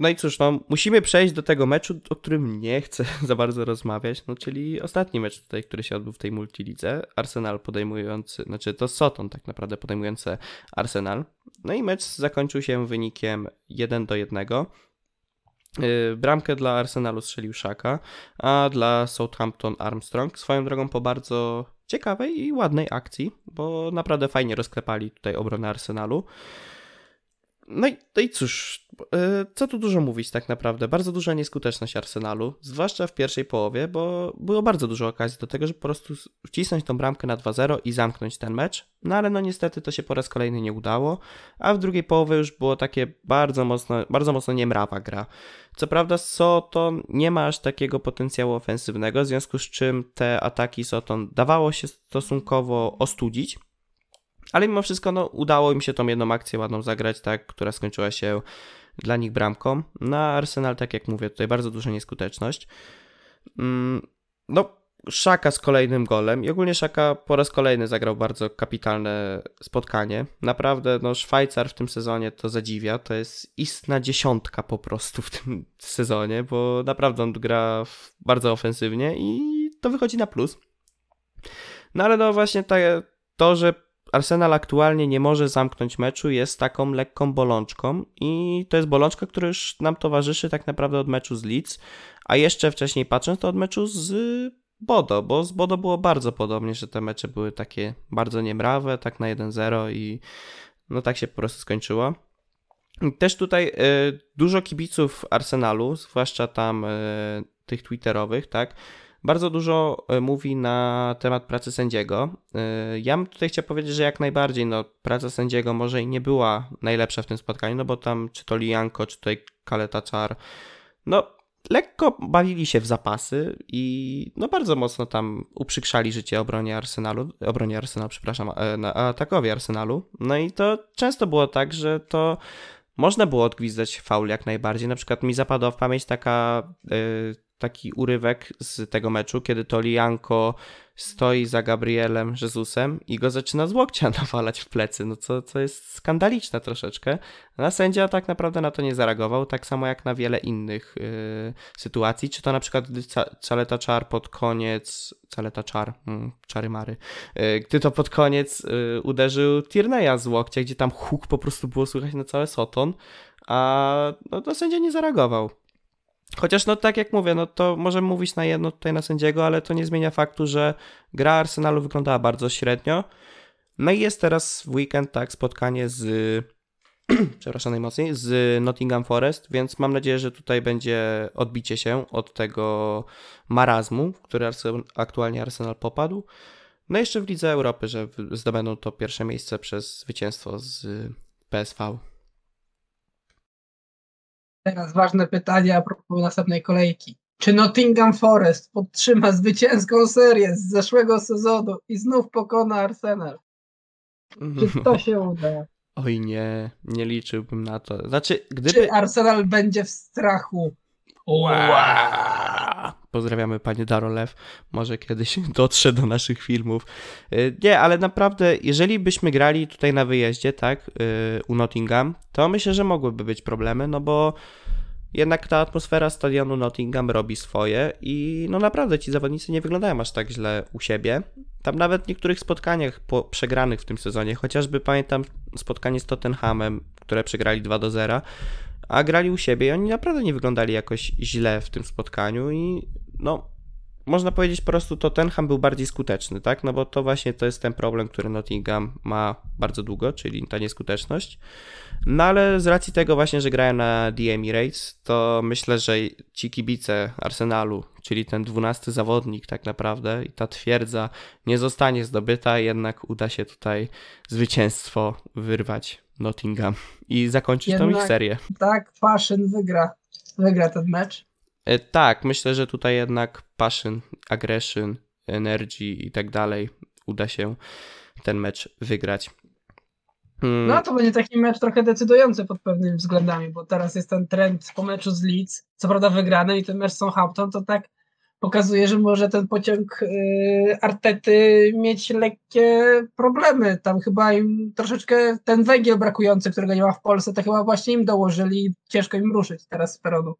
No i cóż, no, musimy przejść do tego meczu, o którym nie chcę za bardzo rozmawiać, no czyli ostatni mecz tutaj, który się odbył w tej multilidze. Arsenal podejmujący, znaczy to Soton tak naprawdę podejmujący Arsenal. No i mecz zakończył się wynikiem 1 do 1. Y, bramkę dla Arsenalu strzelił Szaka, a dla Southampton Armstrong. Swoją drogą po bardzo ciekawej i ładnej akcji, bo naprawdę fajnie rozklepali tutaj obronę Arsenalu. No i, no i cóż, e, co tu dużo mówić tak naprawdę. Bardzo duża nieskuteczność Arsenalu, zwłaszcza w pierwszej połowie, bo było bardzo dużo okazji do tego, żeby po prostu wcisnąć tą bramkę na 2-0 i zamknąć ten mecz. No ale no niestety to się po raz kolejny nie udało, a w drugiej połowie już było takie bardzo mocno, bardzo mocno niemrawa gra. Co prawda Soton nie ma aż takiego potencjału ofensywnego, w związku z czym te ataki Soton dawało się stosunkowo ostudzić, ale mimo wszystko no, udało im się tą jedną akcję ładną zagrać, tak, która skończyła się dla nich bramką. Na Arsenal, tak jak mówię, tutaj bardzo duża nieskuteczność. Mm, no, Szaka z kolejnym golem i ogólnie Szaka po raz kolejny zagrał bardzo kapitalne spotkanie. Naprawdę, no Szwajcar w tym sezonie to zadziwia, to jest istna dziesiątka po prostu w tym sezonie, bo naprawdę on gra bardzo ofensywnie i to wychodzi na plus. No ale no właśnie to, że Arsenal aktualnie nie może zamknąć meczu, jest taką lekką bolączką i to jest bolączka, która już nam towarzyszy tak naprawdę od meczu z Leeds, a jeszcze wcześniej patrząc to od meczu z Bodo, bo z Bodo było bardzo podobnie, że te mecze były takie bardzo niemrawe, tak na 1-0 i no tak się po prostu skończyło. Też tutaj y, dużo kibiców Arsenalu, zwłaszcza tam y, tych twitterowych, tak, bardzo dużo e, mówi na temat pracy sędziego. E, ja bym tutaj chciał powiedzieć, że jak najbardziej no, praca sędziego może i nie była najlepsza w tym spotkaniu, no bo tam czy to Lianko, czy tutaj Kaletaczar, no lekko bawili się w zapasy i no bardzo mocno tam uprzykrzali życie obronie Arsenalu, obronie Arsenalu, przepraszam, e, atakowi Arsenalu. No i to często było tak, że to można było odgwizdać faul jak najbardziej. Na przykład mi zapadła w pamięć taka taki urywek z tego meczu, kiedy to Lianko stoi za Gabrielem Jezusem i go zaczyna z łokcia nawalać w plecy, no co, co jest skandaliczne troszeczkę. A sędzia tak naprawdę na to nie zareagował, tak samo jak na wiele innych yy, sytuacji, czy to na przykład gdy Caleta Czar pod koniec, Caleta Czar, mm, czary mary, yy, gdy to pod koniec yy, uderzył Tierney'a z łokcia, gdzie tam huk po prostu było słychać na całe Soton, a no, to sędzia nie zareagował. Chociaż no tak jak mówię, no to możemy mówić na jedno tutaj na sędziego, ale to nie zmienia faktu, że gra Arsenalu wyglądała bardzo średnio. No i jest teraz w weekend tak spotkanie z przepraszam najmocniej, z Nottingham Forest, więc mam nadzieję, że tutaj będzie odbicie się od tego marazmu, w który aktualnie Arsenal popadł. No jeszcze w Lidze Europy, że zdobędą to pierwsze miejsce przez zwycięstwo z PSV. Teraz ważne pytanie a propos następnej kolejki. Czy Nottingham Forest podtrzyma zwycięską serię z zeszłego sezonu i znów pokona Arsenal? Czy to się uda? Oj nie, nie liczyłbym na to. Znaczy, gdyby... Czy Arsenal będzie w strachu? Wow. Pozdrawiamy panie Darolew. Może kiedyś dotrze do naszych filmów. Y, nie, ale naprawdę, jeżeli byśmy grali tutaj na wyjeździe, tak, y, u Nottingham, to myślę, że mogłyby być problemy, no bo jednak ta atmosfera stadionu Nottingham robi swoje i no naprawdę ci zawodnicy nie wyglądają aż tak źle u siebie. Tam nawet w niektórych spotkaniach po przegranych w tym sezonie, chociażby pamiętam spotkanie z Tottenhamem, które przegrali 2 do 0, a grali u siebie i oni naprawdę nie wyglądali jakoś źle w tym spotkaniu i no można powiedzieć po prostu Tottenham był bardziej skuteczny, tak? No bo to właśnie to jest ten problem, który Nottingham ma bardzo długo, czyli ta nieskuteczność. No ale z racji tego właśnie, że grają na The Emirates, to myślę, że ci kibice Arsenalu, czyli ten dwunasty zawodnik tak naprawdę i ta twierdza nie zostanie zdobyta, jednak uda się tutaj zwycięstwo wyrwać Nottingham i zakończyć Jednak, tą ich serię. Tak, Passion wygra, wygra ten mecz. E, tak, myślę, że tutaj jednak Passion, Aggression, Energy i tak dalej uda się ten mecz wygrać. Hmm. No to będzie taki mecz trochę decydujący pod pewnymi względami, bo teraz jest ten trend po meczu z Leeds, co prawda wygrany i ten mecz z Southampton, to tak pokazuje, że może ten pociąg y, Artety mieć lekkie problemy. Tam chyba im troszeczkę ten węgiel brakujący, którego nie ma w Polsce, to chyba właśnie im dołożyli i ciężko im ruszyć teraz z peronu.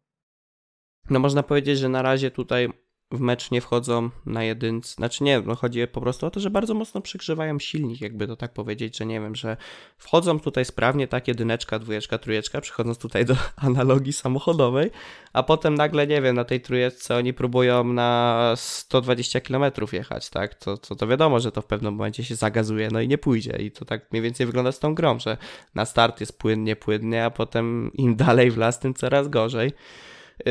No można powiedzieć, że na razie tutaj w mecz nie wchodzą na jedynce. Znaczy nie, no chodzi po prostu o to, że bardzo mocno przygrzewają silnik, jakby to tak powiedzieć, że nie wiem, że wchodzą tutaj sprawnie tak jedyneczka, dwójeczka, trójeczka, przychodząc tutaj do analogii samochodowej, a potem nagle, nie wiem, na tej trójeczce oni próbują na 120 km jechać, tak? To, to, to wiadomo, że to w pewnym momencie się zagazuje, no i nie pójdzie. I to tak mniej więcej wygląda z tą grą, że na start jest płynnie, płynnie, a potem im dalej w las, tym coraz gorzej.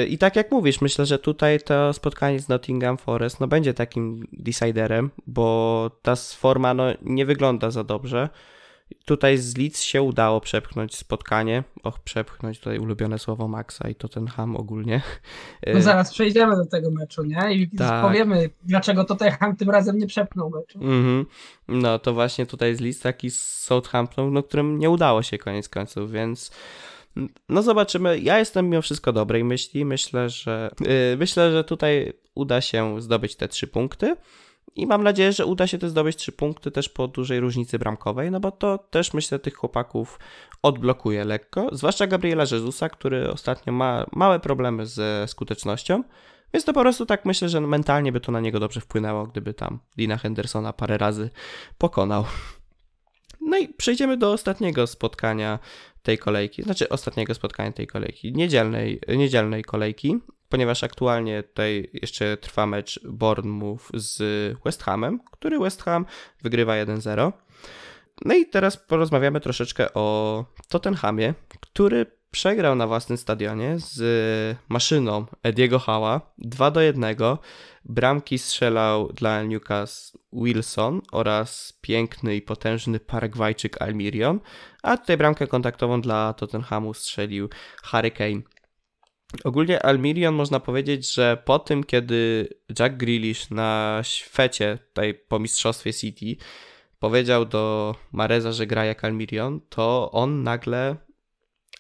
I tak jak mówisz, myślę, że tutaj to spotkanie z Nottingham Forest no, będzie takim deciderem, bo ta forma no, nie wygląda za dobrze. Tutaj z Leeds się udało przepchnąć spotkanie. Och, przepchnąć tutaj ulubione słowo Maxa i to ten ham ogólnie. No zaraz przejdziemy do tego meczu, nie? I tak. powiemy, dlaczego to ham tym razem nie przepchnął meczu. Mm -hmm. No to właśnie tutaj z Leeds taki z Southampton, no którym nie udało się koniec końców, więc no zobaczymy. Ja jestem mimo wszystko dobrej myśli. Myślę, że yy, myślę, że tutaj uda się zdobyć te trzy punkty. I mam nadzieję, że uda się też zdobyć trzy punkty też po dużej różnicy bramkowej, no bo to też myślę tych chłopaków odblokuje lekko, zwłaszcza Gabriela Jezusa, który ostatnio ma małe problemy ze skutecznością, więc to po prostu tak myślę, że mentalnie by to na niego dobrze wpłynęło, gdyby tam Dina Hendersona parę razy pokonał. No i przejdziemy do ostatniego spotkania tej kolejki, znaczy ostatniego spotkania tej kolejki, niedzielnej, niedzielnej kolejki, ponieważ aktualnie tutaj jeszcze trwa mecz Bournemouth z West Hamem, który West Ham wygrywa 1-0. No i teraz porozmawiamy troszeczkę o Tottenhamie, który przegrał na własnym stadionie z maszyną Ediego Hała 2 do 1. Bramki strzelał dla Newcastle Wilson oraz piękny i potężny Paragwajczyk Almirion, a tutaj bramkę kontaktową dla Tottenhamu strzelił Hurricane. Ogólnie Almirion można powiedzieć, że po tym, kiedy Jack Grealish na świecie, tutaj po mistrzostwie City, powiedział do Mareza, że gra jak Almirion, to on nagle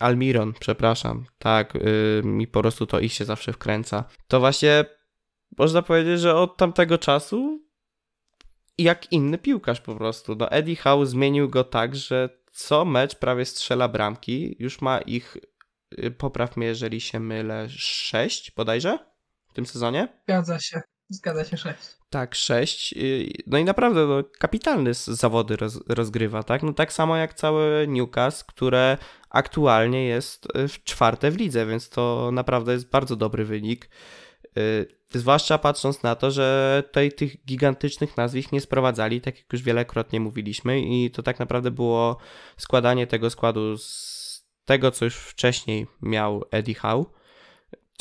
Almiron, przepraszam, tak, yy, mi po prostu to ich się zawsze wkręca. To właśnie można powiedzieć, że od tamtego czasu jak inny piłkarz po prostu. No Eddie Howe zmienił go tak, że co mecz prawie strzela bramki, już ma ich, y, popraw mnie jeżeli się mylę, sześć bodajże w tym sezonie? Zgadza się. Zgadza się, 6. Tak, 6. No i naprawdę no, kapitalny zawody roz, rozgrywa, tak? No tak samo jak całe Newcastle, które aktualnie jest y, w czwarte w lidze, więc to naprawdę jest bardzo dobry wynik. Y, zwłaszcza patrząc na to, że tutaj tych gigantycznych nazwisk nie sprowadzali, tak jak już wielokrotnie mówiliśmy, i to tak naprawdę było składanie tego składu z tego, co już wcześniej miał Eddie Howe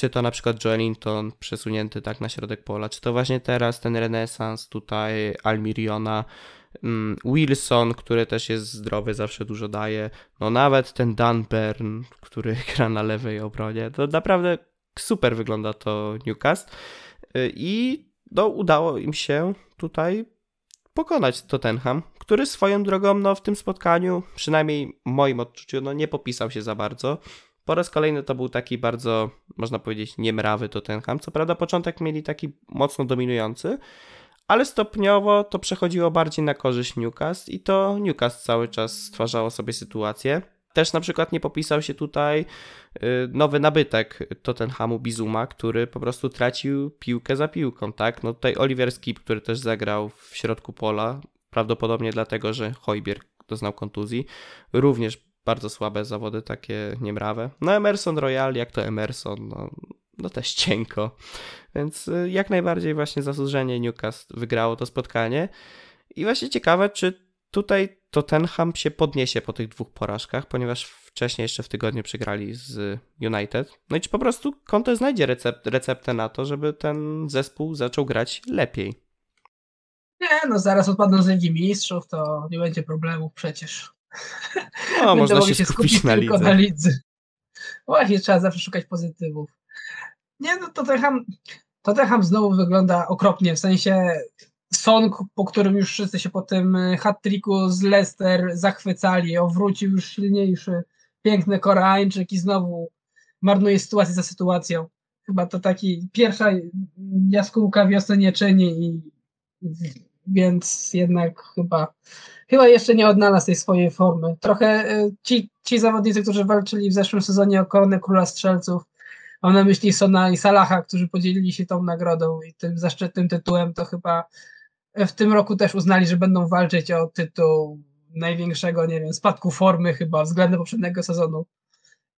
czy to na przykład Joelinton przesunięty tak na środek pola, czy to właśnie teraz ten renesans tutaj Almiriona, Wilson, który też jest zdrowy, zawsze dużo daje, no nawet ten Dan Byrne, który gra na lewej obronie, to naprawdę super wygląda to Newcastle y, i no, udało im się tutaj pokonać Tottenham, który swoją drogą no, w tym spotkaniu, przynajmniej w moim odczuciu, no, nie popisał się za bardzo. Po raz kolejny to był taki bardzo, można powiedzieć, niemrawy Tottenham. Co prawda początek mieli taki mocno dominujący, ale stopniowo to przechodziło bardziej na korzyść Newcastle i to Newcastle cały czas stwarzało sobie sytuację. Też na przykład nie popisał się tutaj y, nowy nabytek Tottenhamu Bizuma, który po prostu tracił piłkę za piłką, tak? No tutaj Oliver Skip, który też zagrał w środku pola, prawdopodobnie dlatego, że Hojbierg doznał kontuzji, również bardzo słabe zawody, takie niemrawe. No Emerson Royal, jak to Emerson, no, no też cienko. Więc y, jak najbardziej właśnie zasłużenie Newcastle wygrało to spotkanie. I właśnie ciekawe, czy tutaj Tottenham się podniesie po tych dwóch porażkach, ponieważ wcześniej jeszcze w tygodniu przegrali z United. No i czy po prostu Conte znajdzie recept, receptę na to, żeby ten zespół zaczął grać lepiej? Nie, no zaraz odpadną z Ligi Mistrzów, to nie będzie problemów przecież. No, można się, się skupić, skupić na, lidze. na lidze. Właśnie, trzeba zawsze szukać pozytywów. Nie, no Tottenham, Tottenham znowu wygląda okropnie, w sensie Song, po którym już wszyscy się po tym hat-tricku z Leicester zachwycali, wrócił już silniejszy, piękny Koreańczyk i znowu marnuje sytuację za sytuacją. Chyba to taki pierwsza jaskółka wiosny nie czyni i więc jednak chyba chyba jeszcze nie odnalazł tej swojej formy. Trochę e, ci, ci zawodnicy, którzy walczyli w zeszłym sezonie o koronę króla strzelców, mam na myśli Sona i Salaha, którzy podzielili się tą nagrodą i tym zaszczytnym tytułem, to chyba w tym roku też uznali, że będą walczyć o tytuł największego, nie wiem, spadku formy chyba względem poprzedniego sezonu.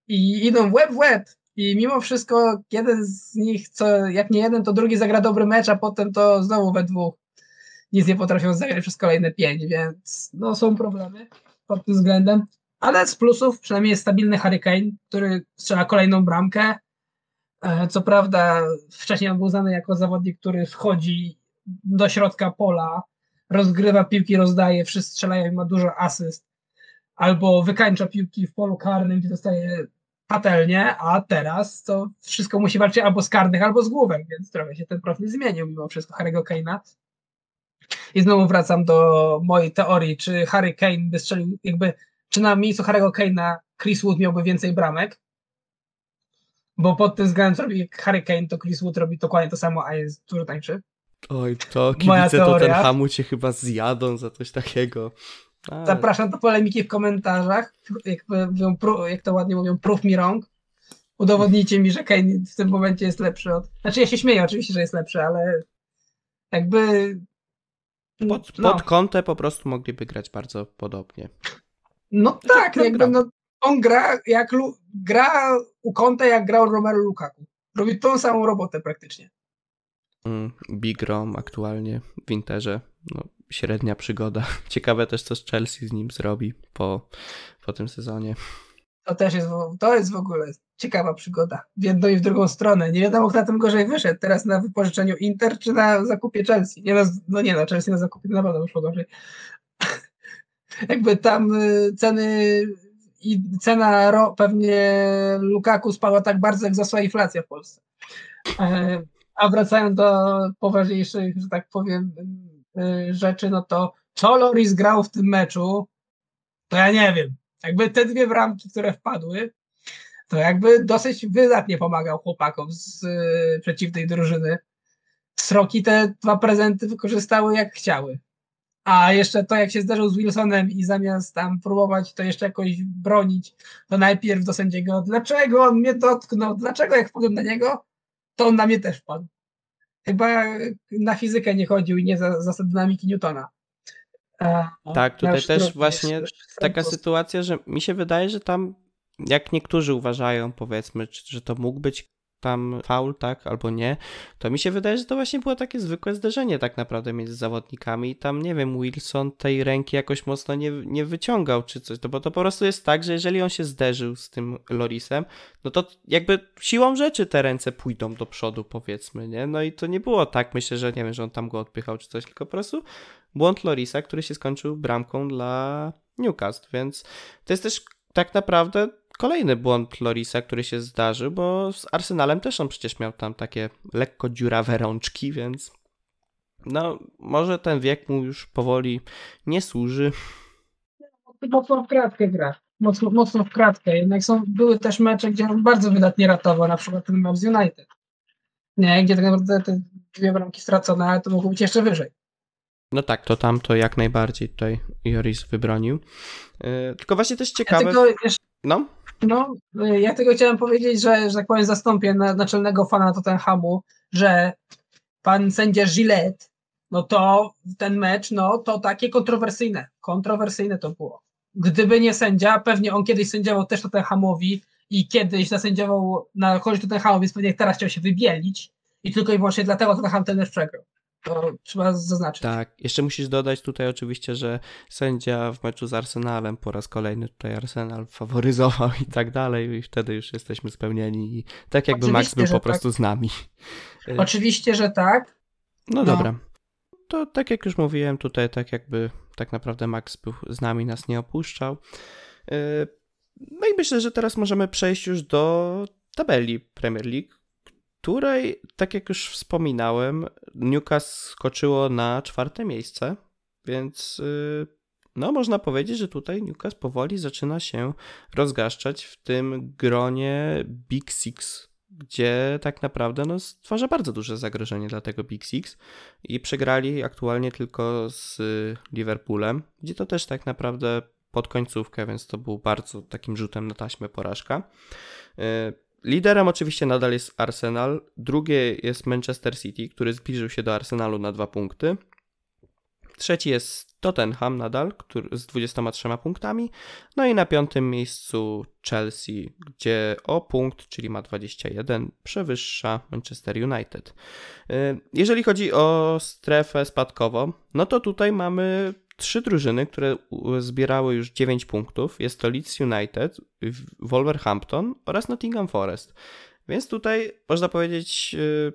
I idą web w web. I mimo wszystko jeden z nich, co jak nie jeden, to drugi zagra dobry mecz, a potem to znowu we dwóch nic nie potrafią zagrać przez kolejne pięć, więc no, są problemy pod tym względem. Ale z plusów przynajmniej jest stabilny Hurricane, który strzela kolejną bramkę. E, co prawda wcześniej on był znany jako zawodnik, który wchodzi do środka pola, rozgrywa piłki, rozdaje, wszyscy strzelają i ma dużo asyst. Albo wykańcza piłki w polu karnym, gdzie dostaje patelnie, a teraz to wszystko musi walczyć albo z karnych, albo z główek, więc trochę się ten profil zmienił mimo wszystko Harry'ego Kane'a. I znowu wracam do mojej teorii, czy Harry Kane by strzelił, jakby, czy na miejscu Harry'ego Kane'a Chris Wood miałby więcej bramek, bo pod tym względem, co robi Harry Kane, to Chris Wood robi dokładnie to samo, a jest dużo tańszy. Oj, to kibice to ten hamu cię chyba zjadą za coś takiego. Ale... Zapraszam do polemiki w komentarzach, jak, mówią, jak to ładnie mówią, proof me wrong. Udowodnijcie mi, że Kane w tym momencie jest lepszy od... Znaczy ja się śmieję oczywiście, że jest lepszy, ale jakby pod, no. pod kątę po prostu mogliby grać bardzo podobnie. No znaczy, tak, jakby no, on gra jak gra u kąta jak grał Romero Lukaku. Robi tą samą robotę praktycznie. Mm, Big Rom aktualnie w Interze. No, średnia przygoda. Ciekawe też, co z Chelsea z nim zrobi po, po tym sezonie. To też jest, to jest w ogóle ciekawa przygoda. W jedną i w drugą stronę. Nie wiadomo, kto na tym gorzej wyszedł. Teraz na wypożyczeniu Inter, czy na zakupie Chelsea. Nie, no, no nie, no Chelsea na zakupie na pewno wyszło gorzej. Jakby tam y, ceny i cena ro, pewnie Lukaku spadła tak bardzo, jak zasła inflacja w Polsce. E, a wracając do poważniejszych, że tak powiem, y, rzeczy, no to co Loris grał w tym meczu, to ja nie wiem. Jakby te dwie bramki, które wpadły, to jakby dosyć wydatnie pomagał chłopakom z y, przeciwnej drużyny. Sroki te dwa prezenty wykorzystały jak chciały. A jeszcze to, jak się zdarzył z Wilsonem i zamiast tam próbować to jeszcze jakoś bronić, to najpierw do sędziego, dlaczego on mnie dotknął, dlaczego jak wpadłem na niego, to on na mnie też wpadł. Chyba na fizykę nie chodził i nie za zasad dynamiki Newtona. A, tak, tutaj też właśnie taka sytuacja, że mi się wydaje, że tam jak niektórzy uważają, powiedzmy, że to mógł być tam faul, tak, albo nie, to mi się wydaje, że to właśnie było takie zwykłe zderzenie tak naprawdę między zawodnikami. I tam, nie wiem, Wilson tej ręki jakoś mocno nie, nie wyciągał czy coś, to bo to po prostu jest tak, że jeżeli on się zderzył z tym Lorisem, no to jakby siłą rzeczy te ręce pójdą do przodu, powiedzmy, nie, no i to nie było tak, myślę, że nie wiem, że on tam go odpychał czy coś, tylko po prostu błąd Lorisa, który się skończył bramką dla Newcastle, więc to jest też tak naprawdę kolejny błąd Lorisa, który się zdarzył, bo z Arsenalem też on przecież miał tam takie lekko dziurawe rączki, więc no może ten wiek mu już powoli nie służy. Mocno w kratkę gra. Mocno, mocno w kratkę. Jednak są, były też mecze, gdzie on bardzo wydatnie ratował, na przykład ten mecz z United. Nie, gdzie tak naprawdę te dwie bramki stracone, ale to mogło być jeszcze wyżej. No tak, to tam to jak najbardziej tutaj Joris wybronił. Yy, tylko właśnie też ciekawe... Ja jeszcze... No? No, ja tego chciałem powiedzieć, że, że tak powiem, zastąpię na, naczelnego fana Tottenhamu, że pan sędzia Gillette, no to ten mecz, no to takie kontrowersyjne. Kontrowersyjne to było. Gdyby nie sędzia, pewnie on kiedyś sędziował też Tottenhamowi i kiedyś zasędziował na korzyść Tottenhamu, więc pewnie teraz chciał się wybielić i tylko i wyłącznie dlatego Tottenham ten mecz przegrał. To trzeba zaznaczyć. Tak, jeszcze musisz dodać tutaj oczywiście, że sędzia w meczu z Arsenalem po raz kolejny tutaj Arsenal faworyzował i tak dalej i wtedy już jesteśmy spełnieni i tak jakby oczywiście, Max był po tak. prostu z nami. Oczywiście, że tak. No, no dobra. To tak jak już mówiłem tutaj, tak jakby tak naprawdę Max był z nami, nas nie opuszczał. No i myślę, że teraz możemy przejść już do tabeli Premier League, której, tak jak już wspominałem, Newcastle skoczyło na czwarte miejsce, więc y, no można powiedzieć, że tutaj Newcastle powoli zaczyna się rozgaszczać w tym gronie Big Six, gdzie tak naprawdę no, stwarza bardzo duże zagrożenie dla tego Big Six i przegrali aktualnie tylko z Liverpoolem, gdzie to też tak naprawdę pod końcówkę, więc to był bardzo takim rzutem na taśmę porażka. Liderem oczywiście nadal jest Arsenal, drugie jest Manchester City, który zbliżył się do Arsenalu na dwa punkty. Trzeci jest Tottenham nadal, który z 23 punktami. No i na piątym miejscu Chelsea, gdzie o punkt, czyli ma 21, przewyższa Manchester United. Y, jeżeli chodzi o strefę spadkową, no to tutaj mamy trzy drużyny, które zbierały już 9 punktów. Jest to Leeds United, Wolverhampton oraz Nottingham Forest. Więc tutaj można powiedzieć y,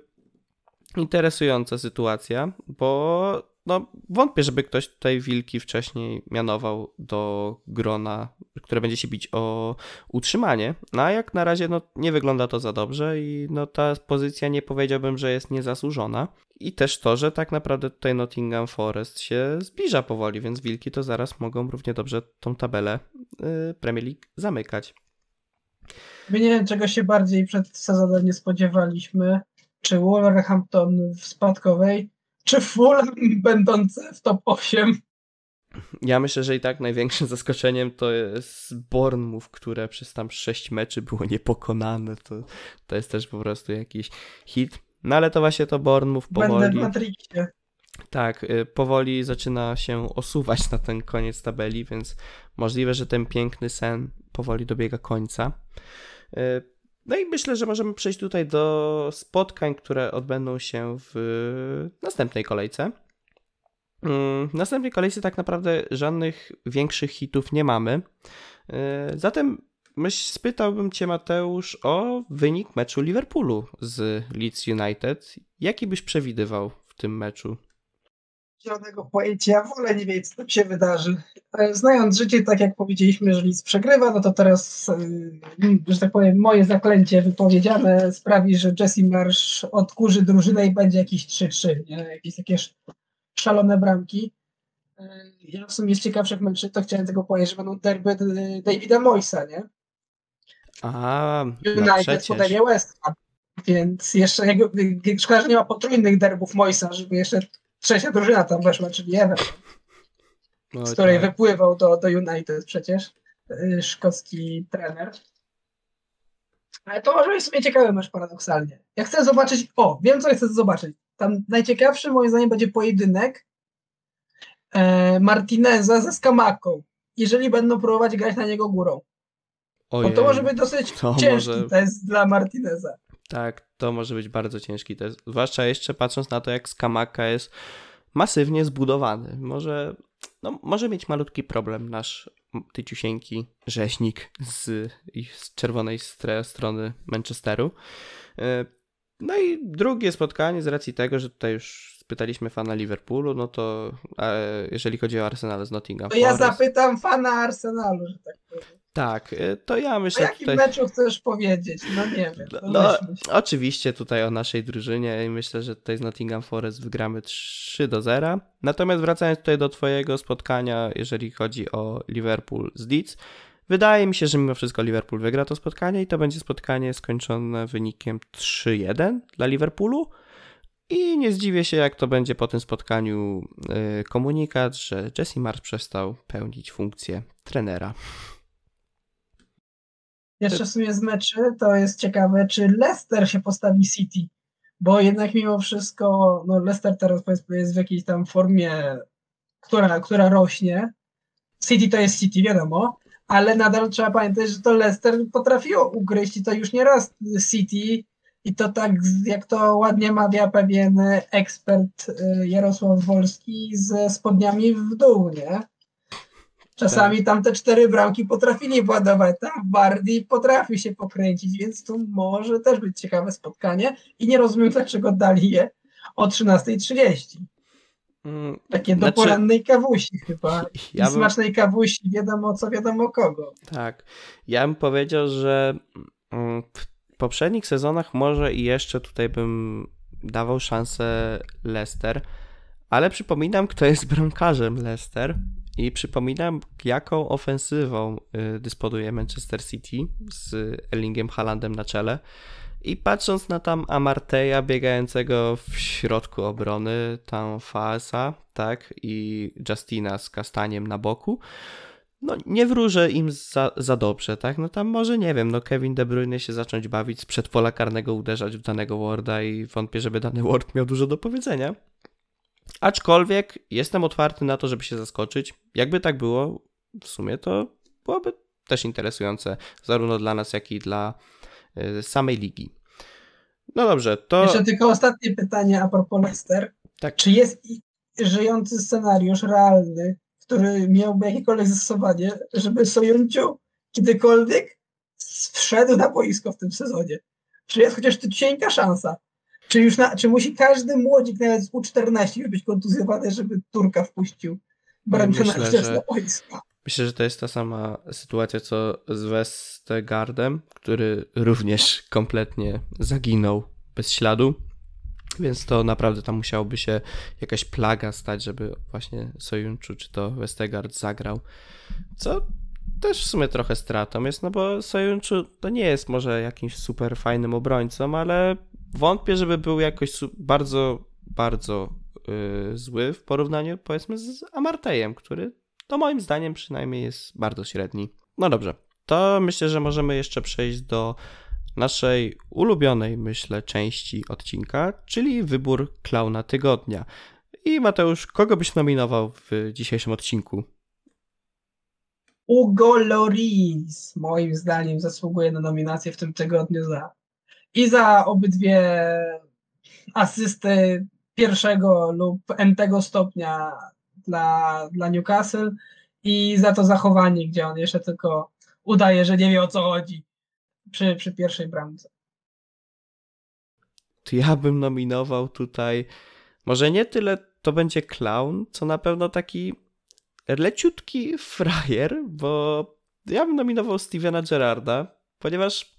interesująca sytuacja, bo no, wątpię, żeby ktoś tutaj Wilki wcześniej mianował do grona, które będzie się bić o utrzymanie. No a jak na razie no, nie wygląda to za dobrze i no, ta pozycja nie powiedziałbym, że jest niezasłużona. I też to, że tak naprawdę tutaj Nottingham Forest się zbliża powoli, więc Wilki to zaraz mogą równie dobrze tą tabelę yy, Premier League zamykać. My nie wiem, czego się bardziej przed sezonem nie spodziewaliśmy. Czy Wolverhampton w spadkowej, czy Fulham będące w top 8? Ja myślę, że i tak największym zaskoczeniem to jest Bournemouth, które przez tam 6 meczy było niepokonane. To, to jest też po prostu jakiś hit. No ale to właśnie to Bournemouth powoli... Będę w Matrixie. Tak, y, powoli zaczyna się osuwać na ten koniec tabeli, więc możliwe, że ten piękny sen powoli dobiega końca. No i myślę, że możemy przejść tutaj do spotkań, które odbędą się w następnej kolejce. Mm, w następnej kolejce tak naprawdę żadnych większych hitów nie mamy. Y, zatem myśl, spytałbym Cię, Mateusz, o wynik meczu Liverpoolu z Leeds United. Jaki byś przewidywał w tym meczu? Zielonego pojęcia, wolę nie wiedzieć, co tam się wydarzy. E, znając życie, tak jak powiedzieliśmy, że Leeds przegrywa, no to teraz, e, że tak powiem, moje zaklęcie wypowiedziane sprawi, że Jesse Marsz odkurzy drużynę i będzie jakieś 3-3, nie? Jakieś takie szalone bramki. E, ja w sumie z ciekawszych meczów to chciałem tego powiedzieć, że będą derby Davida Moisa, nie? A, United no podejmie West Ham. Więc jeszcze jakby, szkoda, że nie ma potrójnych derbów Moisa, żeby jeszcze trzecia drużyna tam weszła, czyli Everton, no, z której tak. wypływał do, do United przecież y, szkocki trener. Ale to może być sobie ciekawy mecz paradoksalnie. Ja chcę zobaczyć, o, wiem co chcę zobaczyć. Tam najciekawszy moim zdaniem będzie pojedynek e, Martineza ze Skamaką, jeżeli będą próbować grać na niego górą. Ojej, to może być dosyć to ciężki może... test dla Martineza. Tak, to może być bardzo ciężki test. Zwłaszcza jeszcze patrząc na to, jak Skamaka jest masywnie zbudowany. Może, no, może mieć malutki problem nasz tyciusieńki rzeźnik z, z czerwonej strony Manchesteru. E, no i drugie spotkanie z racji tego, że tutaj już spytaliśmy fana Liverpoolu, no to jeżeli chodzi o Arsenal z Nottingham To ja zapytam fana Arsenalu, że tak powiem. Tak, y, to ja myślę. O jakim tutaj... meczu chcesz powiedzieć? No nie wiem. No, no oczywiście tutaj o naszej drużynie i myślę, że tutaj z Nottingham Forest wygramy 3 do 0. Natomiast wracając tutaj do Twojego spotkania, jeżeli chodzi o Liverpool z Leeds, wydaje mi się, że mimo wszystko Liverpool wygra to spotkanie i to będzie spotkanie skończone wynikiem 3-1 dla Liverpoolu. I nie zdziwię się, jak to będzie po tym spotkaniu y, komunikat, że Jesse Marsz przestał pełnić funkcję trenera. Jeszcze w sumie z meczy to jest ciekawe, czy Leicester się postawi City, bo jednak mimo wszystko no Leicester teraz powiedzmy jest w jakiejś tam formie, która, która rośnie. City to jest City, wiadomo, ale nadal trzeba pamiętać, że to Leicester potrafiło ugryźć i to już nie raz City i to tak, jak to ładnie mawia pewien ekspert y, Jarosław Wolski, ze spodniami w dół, nie? Czasami tak. tam te cztery bramki potrafili władować, tam Bardi potrafi się pokręcić, więc tu może też być ciekawe spotkanie i nie rozumiem, dlaczego dali je o 13.30. Mm, Takie znaczy, do porannej kawusi chyba. Ja bym... Smacznej kawusi, wiadomo co, wiadomo kogo. Tak. Ja bym powiedział, że mm, poprzednich sezonach może i jeszcze tutaj bym dawał szansę Leicester, ale przypominam, kto jest bramkarzem Leicester i przypominam, jaką ofensywą y, dysponuje Manchester City z Erlingiem Haalandem na czele. I patrząc na tam Amarteja biegającego w środku obrony, tam Faasa, tak, i Justina z Kastaniem na boku, no nie wróżę im za, za dobrze, tak? No tam może, nie wiem, no Kevin De Bruyne się zacząć bawić z przedpola karnego, uderzać w danego Warda i wątpię, żeby dany Ward miał dużo do powiedzenia. Aczkolwiek jestem otwarty na to, żeby się zaskoczyć. Jakby tak było, w sumie to byłoby też interesujące, zarówno dla nas, jak i dla y, samej ligi. No dobrze, to... Jeszcze tylko ostatnie pytanie a propos Leicester. Tak. Czy jest żyjący scenariusz realny, który miałby jakiekolwiek zastosowanie, żeby Sojunciu kiedykolwiek wszedł na boisko w tym sezonie? Czy jest chociaż cienka szansa? Czy już na, czy musi każdy młodzik, nawet z U14, być kontuzjowany, żeby Turka wpuścił Brentona myślę, na boisko? Myślę, że to jest ta sama sytuacja co z Westegardem, który również kompletnie zaginął bez śladu. Więc to naprawdę tam musiałoby się jakaś plaga stać, żeby właśnie Sojunczu czy to Westegard zagrał. Co też w sumie trochę stratą jest, no bo Sojunczu to nie jest może jakimś super fajnym obrońcą, ale wątpię, żeby był jakoś bardzo, bardzo yy, zły w porównaniu powiedzmy z Amartejem, który to moim zdaniem przynajmniej jest bardzo średni. No dobrze, to myślę, że możemy jeszcze przejść do naszej ulubionej, myślę, części odcinka, czyli wybór klauna tygodnia. I Mateusz, kogo byś nominował w dzisiejszym odcinku? Ugo Loris, moim zdaniem, zasługuje na nominację w tym tygodniu za i za obydwie asysty pierwszego lub entego stopnia dla, dla Newcastle i za to zachowanie, gdzie on jeszcze tylko udaje, że nie wie o co chodzi przy, przy pierwszej bramce. To ja bym nominował tutaj, może nie tyle to będzie clown, co na pewno taki leciutki frajer, bo ja bym nominował Stevena Gerarda, ponieważ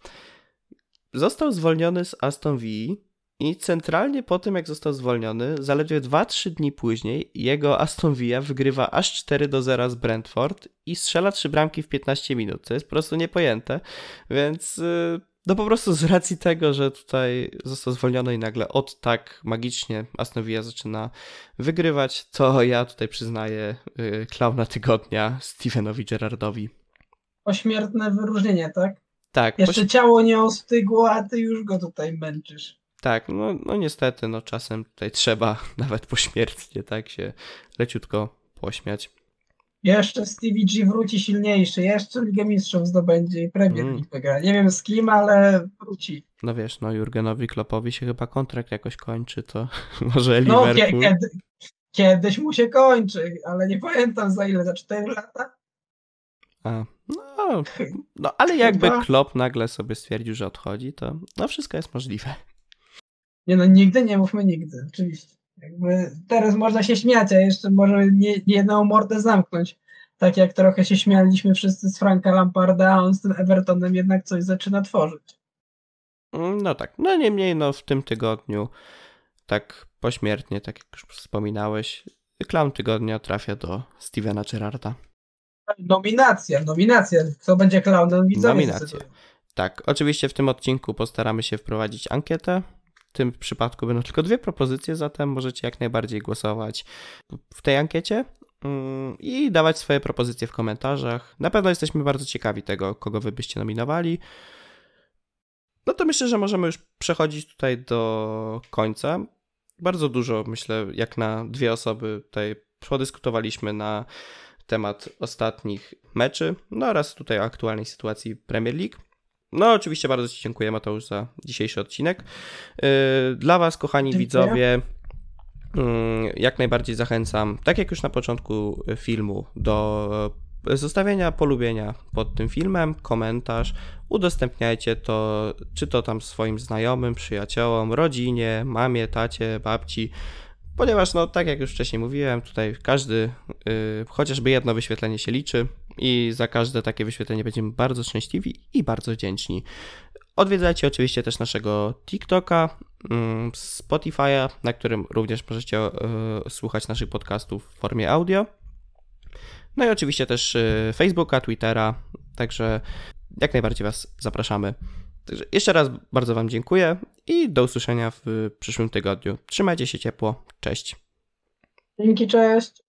został zwolniony z Aston Villa i centralnie po tym, jak został zwolniony, zaledwie 2-3 dni później jego Aston Villa wygrywa aż 4 do 0 z Brentford i strzela 3 bramki w 15 minut, co jest po prostu niepojęte, więc y, no po prostu z racji tego, że tutaj został zwolniony i nagle od tak magicznie Aston Villa zaczyna wygrywać, to ja tutaj przyznaję y, klauna tygodnia Stevenowi Gerardowi. Pośmiertne wyróżnienie, tak? Tak. Jeszcze poś... ciało nie ostygło, a ty już go tutaj męczysz. Tak, no, no niestety, no czasem tutaj trzeba nawet pośmiertnie tak się leciutko pośmiać. Jeszcze Stevie G wróci silniejszy, jeszcze Ligę Mistrzów zdobędzie i Premier mm. wygra. Nie wiem z kim, ale wróci. No wiesz, no Jurgenowi Klopowi się chyba kontrakt jakoś kończy, to może no, Liverpool... kiedy, kiedyś mu się kończy, ale nie pamiętam za ile, za 4 lata? A, no, no ale jakby Klop Klopp nagle sobie stwierdził, że odchodzi, to no wszystko jest możliwe. Nie no, nigdy nie mówmy nigdy, oczywiście. Jakby teraz można się śmiać, a jeszcze może nie, jedną mordę zamknąć. Tak jak trochę się śmialiśmy wszyscy z Franka Lamparda, a on z tym Evertonem jednak coś zaczyna tworzyć. Mm, no tak, no niemniej no w tym tygodniu tak pośmiertnie, tak jak już wspominałeś, klaun tygodnia trafia do Stevena Gerarda. Nominacja, nominacja. Kto będzie klaunem? Nominacja. Tak, oczywiście w tym odcinku postaramy się wprowadzić ankietę, w tym przypadku będą tylko dwie propozycje, zatem możecie jak najbardziej głosować w tej ankiecie mm, i dawać swoje propozycje w komentarzach. Na pewno jesteśmy bardzo ciekawi tego, kogo wy byście nominowali. No to myślę, że możemy już przechodzić tutaj do końca. Bardzo dużo, myślę, jak na dwie osoby tutaj podyskutowaliśmy na temat ostatnich meczy, no oraz tutaj o aktualnej sytuacji Premier League. No, oczywiście bardzo Ci dziękuję, Mateusz, za dzisiejszy odcinek. Y, dla Was, kochani dziękuję. widzowie, mm, jak najbardziej zachęcam, tak jak już na początku filmu, do zostawienia polubienia pod tym filmem, komentarz, udostępniajcie to, czy to tam swoim znajomym, przyjaciołom, rodzinie, mamie, tacie, babci, ponieważ, no, tak jak już wcześniej mówiłem, tutaj każdy, yy, chociażby jedno wyświetlenie się liczy i za każde takie wyświetlenie będziemy bardzo szczęśliwi i bardzo wdzięczni. Odwiedzajcie oczywiście też naszego TikToka, mm, Spotify'a, na którym również możecie e, słuchać naszych podcastów w formie audio. No i oczywiście też e, Facebooka, Twittera, także jak najbardziej Was zapraszamy. Także jeszcze raz bardzo Wam dziękuję i do usłyszenia w przyszłym tygodniu. Trzymajcie się ciepło. Cześć. Dzięki, cześć.